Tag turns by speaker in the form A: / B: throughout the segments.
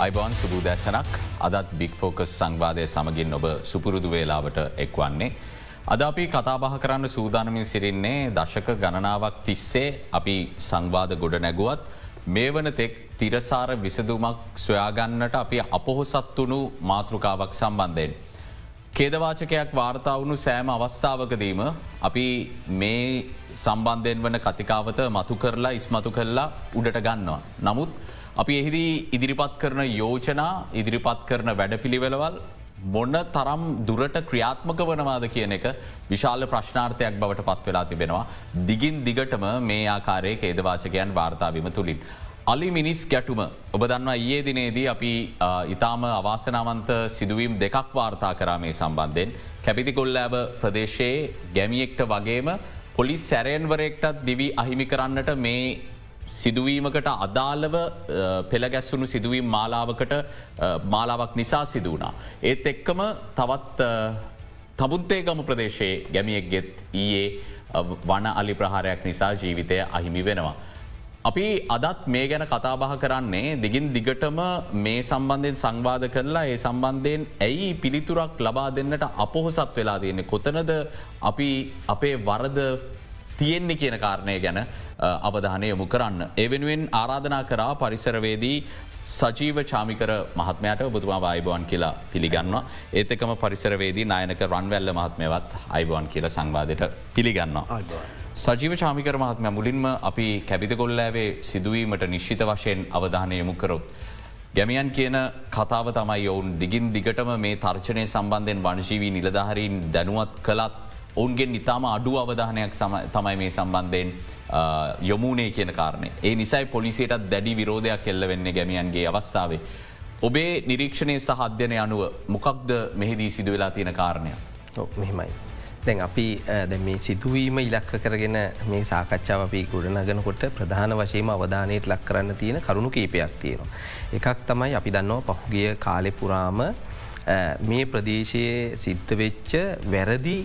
A: අයිබෝන් සුබූදැසනක් අදත් බික් ෆෝකස් සංවාදය සමගින් ඔබ සුපුරුදු වේලාවට එක්වන්නේ. අද අපි කතාබහ කරන්න සූදානමින් සිරින්නේ දශක ගණනාවක් තිස්සේ අපි සංවාද ගොඩ නැගුවත් මේ වන තෙක් තිරසාර විසදුමක් සොයාගන්නට අපි අපොහොසත් වුණු මාතෘකාවක් සම්බන්ධයෙන්. කේදවාචකයක් වාර්තාවුණු සෑම අවස්ථාවකදීම අපි මේ සම්බන්ධයෙන් වන කතිකාවත මතු කරලා ඉස්මතු කරලා උඩට ගන්නවා. නමුත් අපි එහිදී ඉදිරිපත් කරන යෝජනා ඉදිරිපත් කරන වැඩපිළිවෙලවල් මොන්න තරම් දුරට ක්‍රියාත්මක වනවාද කියන එක විශාල ප්‍රශ්නාර්ථයක් බවට පත් වෙලා තිබෙනවා. දිගින් දිගටම මේ ආකාරය කේදවාචකයන් වාර්තාවීම තුළින්. අලි මිනිස් ගැටුම ඔබ දන්නවා ඒ දිනේදී අපි ඉතාම අවාසනාවන්ත සිදුවීම් දෙකක් වාර්තා කරාමේ සම්බන්ධයෙන්. කැපිතිකොල්ලෑබ ප්‍රදේශයේ ගැමියෙක්ට වගේම පොලිස් සැරයන්වරෙක්ටත් දිවි අහිමි කරන්නට මේ සිදුවීමකට අදාළව පෙළගැස්සුණු සිදුවීම් මාලාවකට මාලාවක් නිසා සිදුවනා. ඒත් එක්කම තවත් තබුත්තේගම ප්‍රදේශයේ ගැමියෙක්ගෙත් ඊයේ වන අලි ප්‍රහාරයක් නිසා ජීවිතය අහිමි වෙනවා. අපි අදත් මේ ගැන කතාබහ කරන්නේ දිගින් දිගටම මේ සම්බන්ධයෙන් සංවාධ කරලා ඒ සම්බන්ධයෙන් ඇයි පිළිතුරක් ලබා දෙන්නට අපොහොසත් වෙලා තියන්නේ කොතනද අපි අපේ වරද තියෙන්නේ කියන කාරණය ගැන අවධානය යොමු කරන්න. ඒ වෙනුවෙන් ආරාධනා කරා පරිසරවේදී සජීව චාමිකර මහත්මයට ඔබතුමා අයිබෝන් කියලා පිළිගන්නවා. ඒත් එකම පරිසරවේදී නායනක රන්වැල්ල මහත්මයවත් අයිබෝන් කියල සංවාධයට පිළිගන්නවා. සජීව චාමිකර මහත්ම මුලින්ම අපි කැබිතකොල්ලෑවේ සිදුවීමට නිශ්ිත වශයෙන් අවධානය යොමු කරොත්. ගැමියන් කියන කතාව තමයි ඔවුන් දිගින් දිගටම මේ තර්චනය සම්බන්ධයෙන් වංශීවී නිලධහරින් දැනුවත් කළත් ඔවුන්ගෙන් ඉතාම අඩු අවධානයක් තමයි මේ සම්බන්ධයෙන් යොමුණේ කියන කාරණය. ඒ නිසයි පොලිසියටත් දැඩි විරෝධයක් එල්ල වෙන්නේ ගැමියන්ගේ අවස්ථාවේ. ඔබේ නිරීක්ෂණය සහ අධ්‍යනය අනුව මොකක්ද මෙහිදී සිදු වෙලා තියෙන කාරණය.
B: මෙහෙමයි. දැන් අපි දැ මේ සිදුවීම ඉලක්ක කරගෙන මේ සාකච්ඡාව අපි ගොඩනගනකොට ප්‍රධාන වශයම අවධානයට ලක් කරන්න තියෙන කරුණු කීපයක් තියෙනවා. එකක් තමයි අපි දන්නවා පහුගිය කාලෙ පුරාම මේ ප්‍රදේශයේ සිද්ධ වෙච්ච වැරදි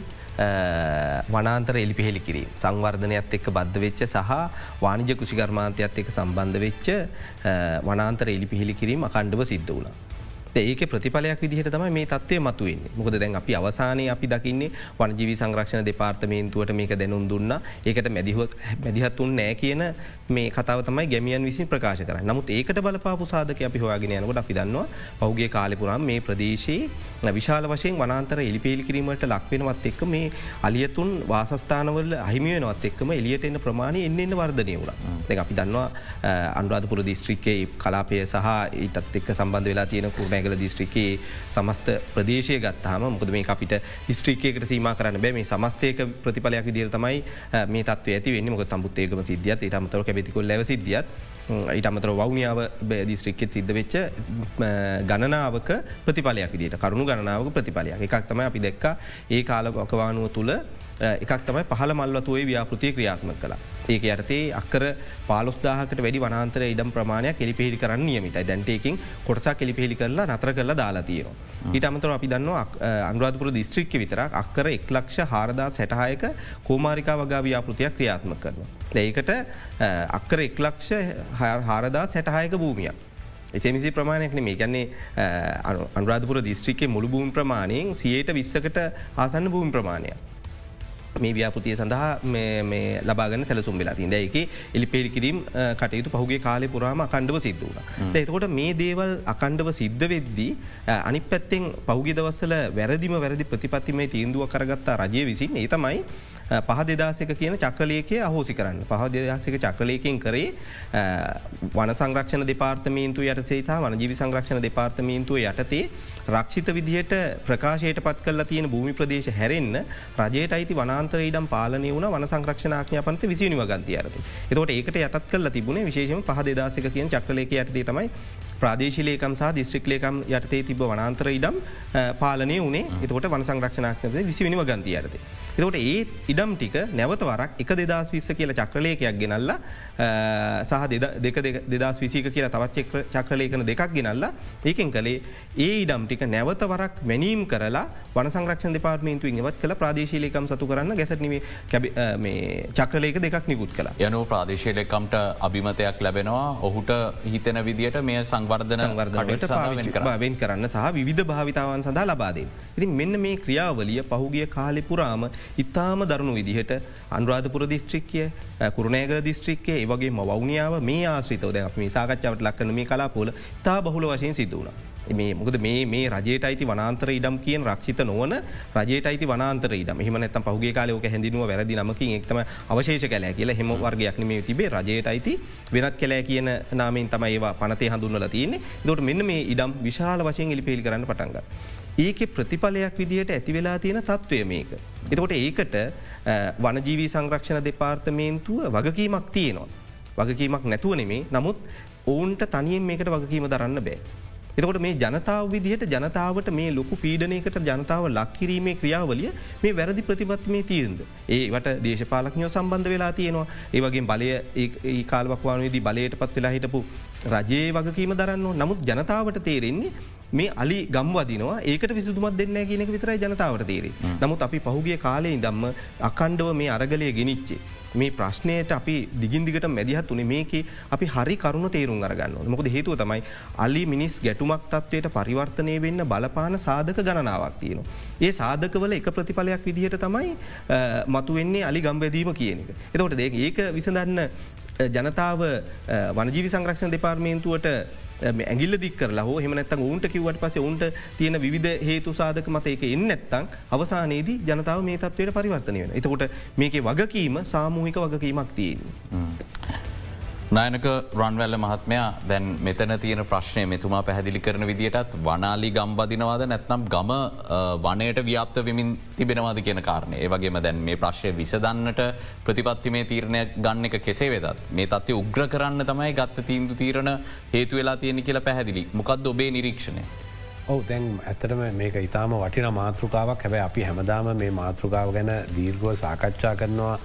B: වනාන්තර එලි පිහෙලි කිරීම සංවර්ධනයත් එක්ක බද්ධ වෙච්ච සහ වානිජ කෘෂිකර්මාන්තයත් එක්ක සම්බන්ධ වෙච්ච වනාන්තර එලි පිහිලි කිරීම අකණ්ඩව සිද්ධ වුණා. ඒක ප්‍රතිඵලයක් විදිහට තමයි මේ තත්වය මතුවෙන්නේ. මොකද දැන් අපි අවසානය අපි දකින්නේ වනජීවි සංරක්ෂණ දෙපාර්තමේන්තුවට මේක දැනුම් දුන්න. ඒකට මැදිහොත් මැදිහත්තුන් නෑ කියන මේ කතාව තමයි ගැමියන් විසින් ප්‍රකාශ කර නමුත් ඒකට බලපාපු සාධක අපි හොයාගෙන යනකොට අපි දන්නවා පහුගේ කාලෙපුරම් මේ ප්‍රදේශයේ විශාල වශයෙන් වනාන්තර එලිපේලි කිරීමට ලක්වෙනවත් එක්ක මේ අලියතුන් වාසස්ථානවල අහිමියනවත් එක්කම එලියට එන්න ප්‍රමාණය එන්න එන්න වර්ධනය වුණ. දෙ අපි දන්නවා අන්ුරාධපුර දිස්ත්‍රික්කේ කලාපය සහ ඊටත් එක්ක සම්බන්ධ වෙලා තියෙන කුරණය රැගල දිස්ත්‍රිකයේ සමස්ත ප්‍රදේශය ගත්තාම මොකද මේ අපිට දිස්ත්‍රිකයකට සීම කරන්න බෑ. මේ සමස්තයක ප්‍රතිඵලයක් විදිර තමයි මේ තත්ව ඇති වෙන්න. මොක තම්පුත්තේකම සිද්ධියත් ඉටමතර කැබෙතිකුල් ලැව සිද්ධියත් ඊට අමතර වෞනියාව දිස්ත්‍රික්කෙත් සිද්ධ වෙච්ච ගණනාවක ප්‍රතිඵලයක් විදිට කරුණු ගණනාවක ප්‍රතිඵලයක්. එකක් තමයි අපි දෙක්ක ඒ කාලපකවානුව තුළ එකක් තමයි පහළ මල්වතුවේ ව්‍යාපෘතිය ක්‍රියාත්ම කලා. ඒක යටතේ අක්කර පාලොස්දාහකට වැඩි වනාන්තර ඉඩම් ප්‍රමාණයක් එලිපිහිලි කරන්න නියමිතයි දැන්ටේකින් කොටසා කෙලිපිහිලි කරලා නතර කරලා දාලාතියෝ. ඊට අමතර අපි දන්නවා අනුරාධපුර දිස්ත්‍රික්ක විතරක් අක්කර එක් ලක්ෂ හාරදා සැටහයක කෝමාරිකා වගා ව්‍යාපෘතියක් ක්‍රියාත්ම කරනවා. ඒකට අක්කර එක් ලක්ෂ හාරදා සැටහයක භූමියක්. එසේමිසි ප්‍රමාණයක් මේ ගැන්නේ අනුරාධපුර දිස්ත්‍රික්කේ මුළු භූම් ප්‍රමාණයෙන් සියයට විස්සකට ආසන්න භූම් ප්‍රමාණයක්. මේ ව්‍යාපෘතිය සඳහා ලබාගන සැලසුම් වෙලා තින් දැයක එලි පෙරි කිරීම් කටයුතු පහුගේ කාලය පුරාම අකණ්ඩව සිද්ධ වුණ. එතකොට මේ දේවල් අකණ්ඩව සිද්ධ වෙද්දී අනි පැත්තෙන් පෞගි දවස්සල වැරදිම වැරදි ප්‍රතිපත්තිමේ තීන්දුව කරගත්තා රජය විසින්. ඒ තමයි පහ දෙදාසක කියන චක්‍රලයකය අහෝසි කරන්න පහ දෙදසික චක්‍රලයකින් කරේ වන සංරක්ෂණ දෙපාර්තමීන්තු යට සේතා වනජීවි සංරක්ෂණ දෙපාර්තමීන්තුව යටතේ රක්ෂිත විදිහට ප්‍රකාශයට පත් කල තියෙන භූමි ප්‍රදේශ හැරෙන්න්න රජයට අයිති වනාන්තර ඉඩම් පාලනය වුණ වන සංරක්ෂණාඥ පන්ත විසිනිව ගන්ති අරති. එතකොට ඒකට යටත් කල තිබුණ විශේෂම පහ දෙදාසක කියන චක්‍රලයක යටතේ තමයි ප්‍රාදේශලේකම් සහ දිස්ත්‍රික්ලේකම් යටතේ තිබ වනාන්තර ඉඩම් පාලනය වනේ එතකොට වන සංරක්ෂණක්නද විසිනිව ගන්ති අරති. එතකොට ඒ ඉඩම් ටික නැවත වරක් එක දෙදස් විස්ස කියල චක්‍රලයකයක් ගෙනල්ල සහ දෙක දෙදස් විසික කියලා තවත් චක්‍රලයකන දෙකක් ගෙනල්ලා ඒකෙන් කළේ ඒ ඉඩම් ටික නැවත වරක් මැනීම් කරලා වන සංරක්ෂ දෙපාර්මේන්තු ඉවත් කළ ප්‍රදේශීලකම් සතු කරන්න ගැසටනීම චක්‍රලයක දෙකක් නිකුත් කළ
A: යනු ප්‍රදේශීලකම්ට අභිමතයක් ලැබෙනවා ඔහුට හිතන විදිට මේ සංවර්ධන
B: සංවර්ධනයට පාවෙන් කරන්න සහ විධ භාවිතාවන් සඳහා ලබාදෙන්. ඉතින් මෙන්න මේ ක්‍රියාවලිය පහුගිය කාලෙ පුරාම ඉතාම දරුණු විදිහට අනුරාධපුර දිස්ත්‍රික්කය කුරුණෑගල දිස්ත්‍රික්කේ ඒවගේ වවනියාව මේ ආශ්‍රිතව දැ මේ සාකච්ඡාවට ලක්කන මේ කලාපොල තා බහුල වශයෙන් සිදුවනා. මේ මොකද මේ මේ රජයට අයිති වනාන්තර ඉඩම් කියෙන් රක්ෂිත නොවන රජයට අයිති වනාන්තර ඉඩම හිම නැත්තම් පහුගේ කාලයෝක හැඳිනුව වැරදි නමකින් එක්තම අවශේෂ කැලෑ කියලා හෙම වර්ගයක් මේ තිබේ රජයට අයිති වෙනත් කැලෑ කියන නාමෙන් තම ඒවා පනතේ හඳුන්නල තියන්නේ දොට මෙන්න මේ ඉඩම් විශාල වශයෙන් ඉලිපිල් කරන්න පටන්ග. ඒක ප්‍රතිඵලයක් විදිහට ඇති වෙලා තියෙන තත්ත්වය මේක. එතකොට ඒකට වනජීවී සංරක්ෂණ දෙපාර්තමේන්තුව වගකීමක් තියෙනවා. වගකීමක් නැතුව නෙමේ නමුත් ඔවුන්ට තනියෙන් මේකට වගකීම දරන්න බෑ. එතකොට මේ ජනතාව විදිහට ජනතාවට මේ ලොකු පීඩනයකට ජනතාව ලක්කිරීමේ ක්‍රියාවලිය මේ වැරදි ප්‍රතිපත්මේ තීරද. ඒවට දේශපාලක්ඥෝ සම්බන්ධ වෙලා තියෙනවා ඒවගේ බලය ඒ කාල්වක්වානයේදී බලයට පත් වෙලා හිටපු රජයේ වගකීම දරන්න නමුත් ජනතාවට තේරෙන්නේ මේ අලි ගම්වදිනවා ඒකට විසුදුමත් දෙන්න කියනක විතරයි ජනතාවට තේරේ. නමුත් අපි පහුගේ කාලේ දම්ම අකණ්ඩව මේ අරගලය ගෙනනිච්චේ. මේ ප්‍රශ්නයට අපි දිගින්දිගට මැදිහත් වනේ මේක අපි හරි කරුණු තේරුම් අරගන්න මොකද හේතුව තමයි අලි මිනිස් ගැටුමක් තත්වයට පරිවර්තනය වෙන්න බලපාන සාධක ගණනාවක් තියෙනවා. ඒ සාධකවල එක ප්‍රතිඵලයක් විදිහට තමයි මතු වෙන්නේ අලි ගම්බැදීම කියන එක. එතකොට දෙ ඒක විසඳන්න ජනතාව වනජීවි සංරක්ෂණ දෙපාර්මේන්තුවට ඇගිල්ල දික්කරලා හෝ හෙමනැත්තන් උන්ට කිවට පස උන්ට තියෙන විධ හේතු සාධක මත එක එන්න ඇත්තං අවසානයේදී ජනතාව මේ තත්වයට පරිවර්තනය වෙන. එතකොට මේක වගකීම සාමූහික වගකීමක් තියෙන්.
A: නායනක රන්වැල්ල මහත්මයා දැන් මෙතන තියෙන ප්‍රශ්නය මෙතුමා පැහැදිලි කරන විදිටත් වනාලි ගම්බදිනවාද නැත්නම් ගම වනයට ව්‍යාප්ත විමින් තිබෙනවාද කියන කාරණය. ඒවගේම දැන් මේ ප්‍රශ්ය විසදන්නට ප්‍රතිපත්ති මේ තීරණය ගන්න එක කෙසේ වෙදත් මේ තත්ව උග්‍ර කරන්න තමයි ගත්ත තීන්දු තීරණ හේතු වෙලා තියෙන කියලා පැහැදිලි. මොකක්ද ඔබේ නිරීක්ෂණය.
C: ඔව දැන් ඇතරම මේක ඉතාම වටින මාතෘකාවක්. හැබැ අපි හැමදාම මේ මාතෘකාව ගැන දීර්ගුව සාකච්ඡා කරනවා.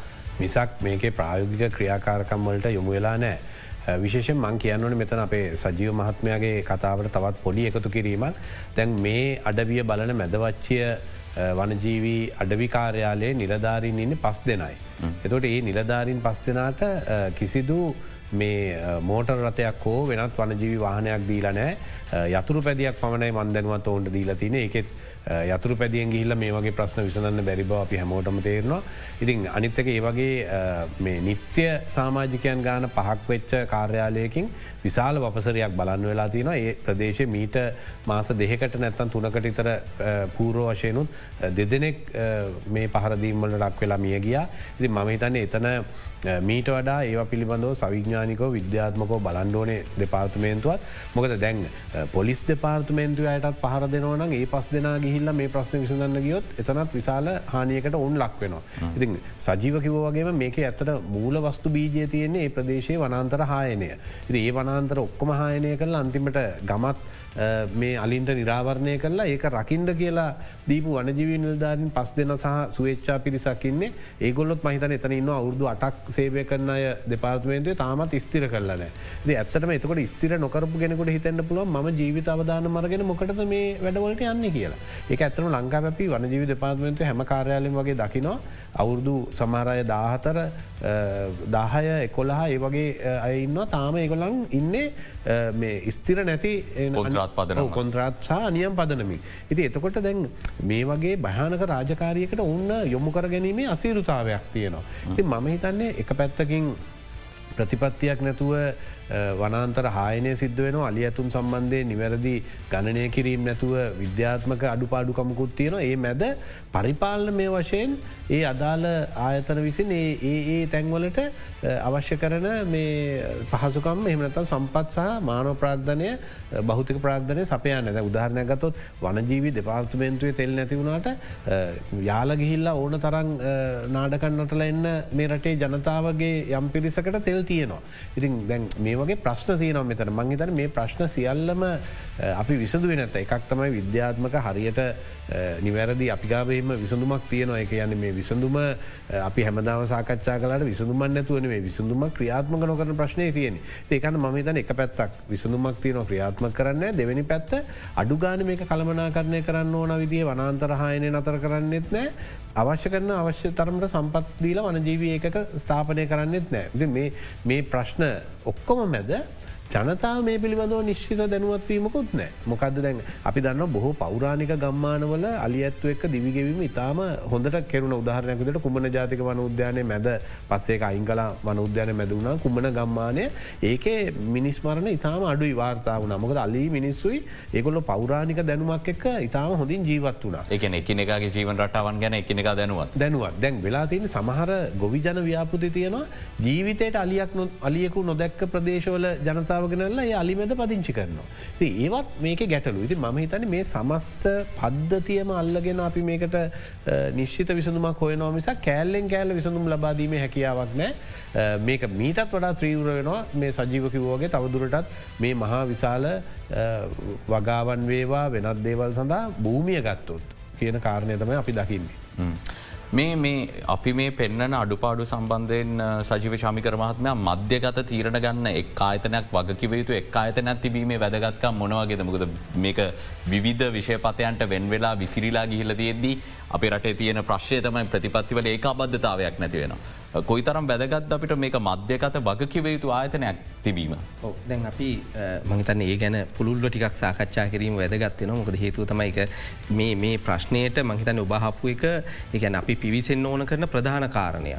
C: මිසක් මේකේ ප්‍රායෝගික ක්‍රියාකාරකම් වලට යොමු වෙලා නෑ. විශේෂෙන් මං කියන්නවන මෙතන අපේ සජීව මහත්මයාගේ කතාවට තවත් පොඩි එකතු කිරීමක් දැන් මේ අඩවිය බලන මැදවච්චිය වනජීවී අඩවිකාර්යාලයේ නිලධාරීන් ඉන්න පස් දෙනයි. එතොට ඒ නිලධාරීන් පස් දෙනාට කිසිදු මේ මෝටර් රතයක් හෝ වෙනත් වනජීවි වාහනයක් දීලනෑ යතුරු පැදියක් පමණයි මන්දනුවත් ඔවුන්ට දීලතින එකෙත් යතුරු පැදියෙන් ගිහිල්ල මේ වගේ ප්‍රශ්න විසඳන්න බැරිබව අපි හැමෝටම තේරනවා. ඉතින් අනිත්තක ඒ වගේ නිත්‍ය සාමාජිකයන් ගාන පහක් වෙච්ච කාර්යාලයකින් විශාල වපසරයක් බලන්න වෙලා තින ඒ ප්‍රදේශ මීට මාස දෙකට නැත්තන් තුනකට ඉතර පූරෝ වශයනුත් දෙදෙනෙක් මේ පහරදීම්වල ලක් වෙලා මිය ගියා. ඉති මම හිතන්නේ එතන මීට වඩා ඒව පිළිබඳව සවිඥානිකෝ විද්‍යාත්මකෝ බලන්ඩෝනේ දෙපාර්තමේන්තුවත් මොකද දැන් පොලිස් දෙපාර්තමේන්තු අයටත් පහර දෙනවන ඒ පස් දෙනා ගිහිල්ල මේ ප්‍රශ්න විසඳන්න ගියොත් එතනත් විශාල හානියකට ඔවුන් ලක් වෙනවා. ඉතින් සජීව කිව වගේම මේක ඇත්තට මූල වස්තු බීජය තියන්නේ ඒ ප්‍රදේශය වනන්තර හායනය. ඉති ඒ වනන්තර ඔක්කොම හායනය කරල අන්තිමට ගමත් මේ අලින්ට නිරාවරණය කරලා ඒක රකින්ඩ කියලා දීපු වනජීවී නිල්ධාරින් පස් දෙන සහ සුවේච්චා පිරිසක්කින්නේ ඒගොල්ලොත් මහිතන එතන ඉන්න අවුරදු අටක් සේවය කරන අය දෙපාර්තමේන්තුවේ තාමත් ස්තිර කරලන ද ඇත්තටම එතකොට ස්තිර නොකරපු කෙනෙකුට හිතන්න පුළුව ම ජීවිත අවධාන මරගෙන මොකටද මේ වැඩවලට යන්න කියලා. ඒ ඇත්තන ලංකා පැපි වනජීවි දෙපාර්තමේන්තු හැම කාරයාලෙන් වගේ දකිනවා. අවුරුදු සමාරය දාහතර දාහය එකොළහා ඒ වගේ අයඉන්න තාම ඒගොලන් ඉන්නේ මේ ස්තිර නැති
A: කොන්ත්‍රාත් පදන
C: කොන්ත්‍රාත් සහ නියම් පදනමි. ඉති එතකොට දැන් මේ වගේ භයානක රාජකාරයකට ඔන්න යොමු කර ගැනීමේ අසීරුතාවයක් තියෙනවා. ති මම හිතන්නේ එක පැත්තකින් ප්‍රතිපත්තියක් නැතුව වනාන්තර හායනය සිද්ධ වෙන අලි ඇතුම් සම්බන්ධය නිවැරදි ගණනය කිරීම නැතුව විද්‍යාත්මක අඩුපාඩුකමකුත් තියෙන ඒ මැද පරිපාලන මේ වශයෙන් ඒ අදාළ ආයතන විසින් ඒ ඒ තැන්වලට අවශ්‍ය කරන මේ පහසුකම් එහමනතන් සම්පත් සහ මානව ප්‍රාග්ධනය බෞතික ප්‍රාග්ධනය සපයන්න ද උදාහරණය ගතොත් වනජීවි දෙපාර්තමේන්තුවේ තෙල් නැතිවුණට යාල ගිහිල්ලා ඕන තරන් නාඩකන්නටල එන්න මේ රටේ ජනතාවගේ යම් පිරිසකට තෙල් තියෙනවා. ඉතින් දැන් මේ වගේ ප්‍රශ්න තියනම් මෙතන. මංහිතන මේ ප්‍රශ්න සියල්ලම අපි විසඳුව නැත එකක් තමයි විද්‍යාත්මක හරියට නිවැරදි අපිගාවේම විසඳුමක් තියනවා. එක යන්න මේ විසඳුම අපි හැමදාව සාකච්ඡා කලට විසඳුම නැතුවන මේ විසඳුම ක්‍රියාත්මක නොකරන ප්‍රශ්නය තියෙන ඒකන ම තන එක පැත්තක් විසඳුමක් තියන ක්‍රියාත්ම කරන්න දෙවැනි පැත්ත අඩුගාන මේක කළමනා කරණය කරන්න ඕන විදිිය වනාන්තරහායනය නතර කරන්නෙත් නෑ අවශ්‍ය කරන අවශ්‍ය තරමට සම්පත්දීල වනජීවී ඒකක ස්ථාපනය කරන්නෙත් නෑ මේ ප්‍රශ්න ඔක්කොම මැද ජනතාව මේ පිළිබඳව නිශ්චිත දැනුවත්වීමකුත් නෑ මොකක්ද දැන් අපි දන්න බොහෝ පෞරාණික ගම්මානවල අලි ඇත්තු එක්ක දිවිගෙවීම ඉතාම හොඳට කෙරුණ උදාහරණයකුට කුමන ජාතික වන උද්‍යානය මැද පස්සේ අයින් කලා වන උද්‍යාන මැදුුණා කුමන ගම්මානය? ඒකේ මිනිස්මරණ ඉතාම අඩු වාර්තාව නමකද අලි මිනිස්සුයි. ඒකොල්ල පෞරාණික දැනුමක් එක්ක ඉතාම හොඳින් ජීවත් වුණා.
A: එක එකනගේ ජීවන් රටාවන් ගැන එකනක දැනුවත්.
C: දැනුවත්. දැන් වෙලා තියෙන සමහර ගොවිජන ව්‍යාපෘති තියෙනවා. ජීවිතයට අලියක් අලියකු නොදැක්ක ප්‍රදේශවල ජනතාවගෙනල්ලා ඒ අලිමැද පදිංචි කරනවා. ඒවත් මේක ගැටලු ඉති ම හිතන මේ සමස්ත පද්ධතියම අල්ලගෙන අපි මේකට නිශ්ිත විසඳුමක් හොයනවා මිසා කෑල්ලෙන් කෑල්ල විසඳුම් ලබාදීම හැකියාවක් නෑ මේක මීටත් වඩා ත්‍රීවර වෙනවා මේ සජීවකිවෝගේ තවදුරටත් මේ මහා විශාල වගාවන් වේවා වෙනත් දේවල් සඳහා භූමිය ගත්තොත් කියන කාරණය තමයි අපි දකින්නේ.
A: මේ මේ අපි මේ පෙන්න්න අඩුපාඩු සම්බන්ධයෙන් සජීව ශමිකර මහත්මයා මධ්‍යගත තීරණ ගන්න එක් ආයතනයක් වගකිව යුතු එක් ආයතනයක් තිබීමේ වැදගත්කම් මොනවගේද මොකද මේක විවිධ විෂයපතයන්ට වෙන් වෙලා විසිරිලා ගිහිල තියෙද්දී අපි රටේ තියෙන ප්‍රශ්ය තමයි ප්‍රතිපත්තිවල ඒ අබද්ධතාවයක් නැති වෙන. කොයි තරම් වැදගත් අපිට මේක මධ්‍යකත වගකිව යුතු ආයතනයක් තිබීම.
B: දැන් අපි මහිතන්න ඒ ගැන පුළුල්ල ටිකක් සාකච්ඡා කිරීම වැදගත්වෙන මොකද හේතු තමයික මේ මේ ප්‍රශ්නයට මහිතන්න ඔබහපු එක එකැන අපි පිවිසෙන් ඕන කරන ප්‍රධාන කාරණයක්.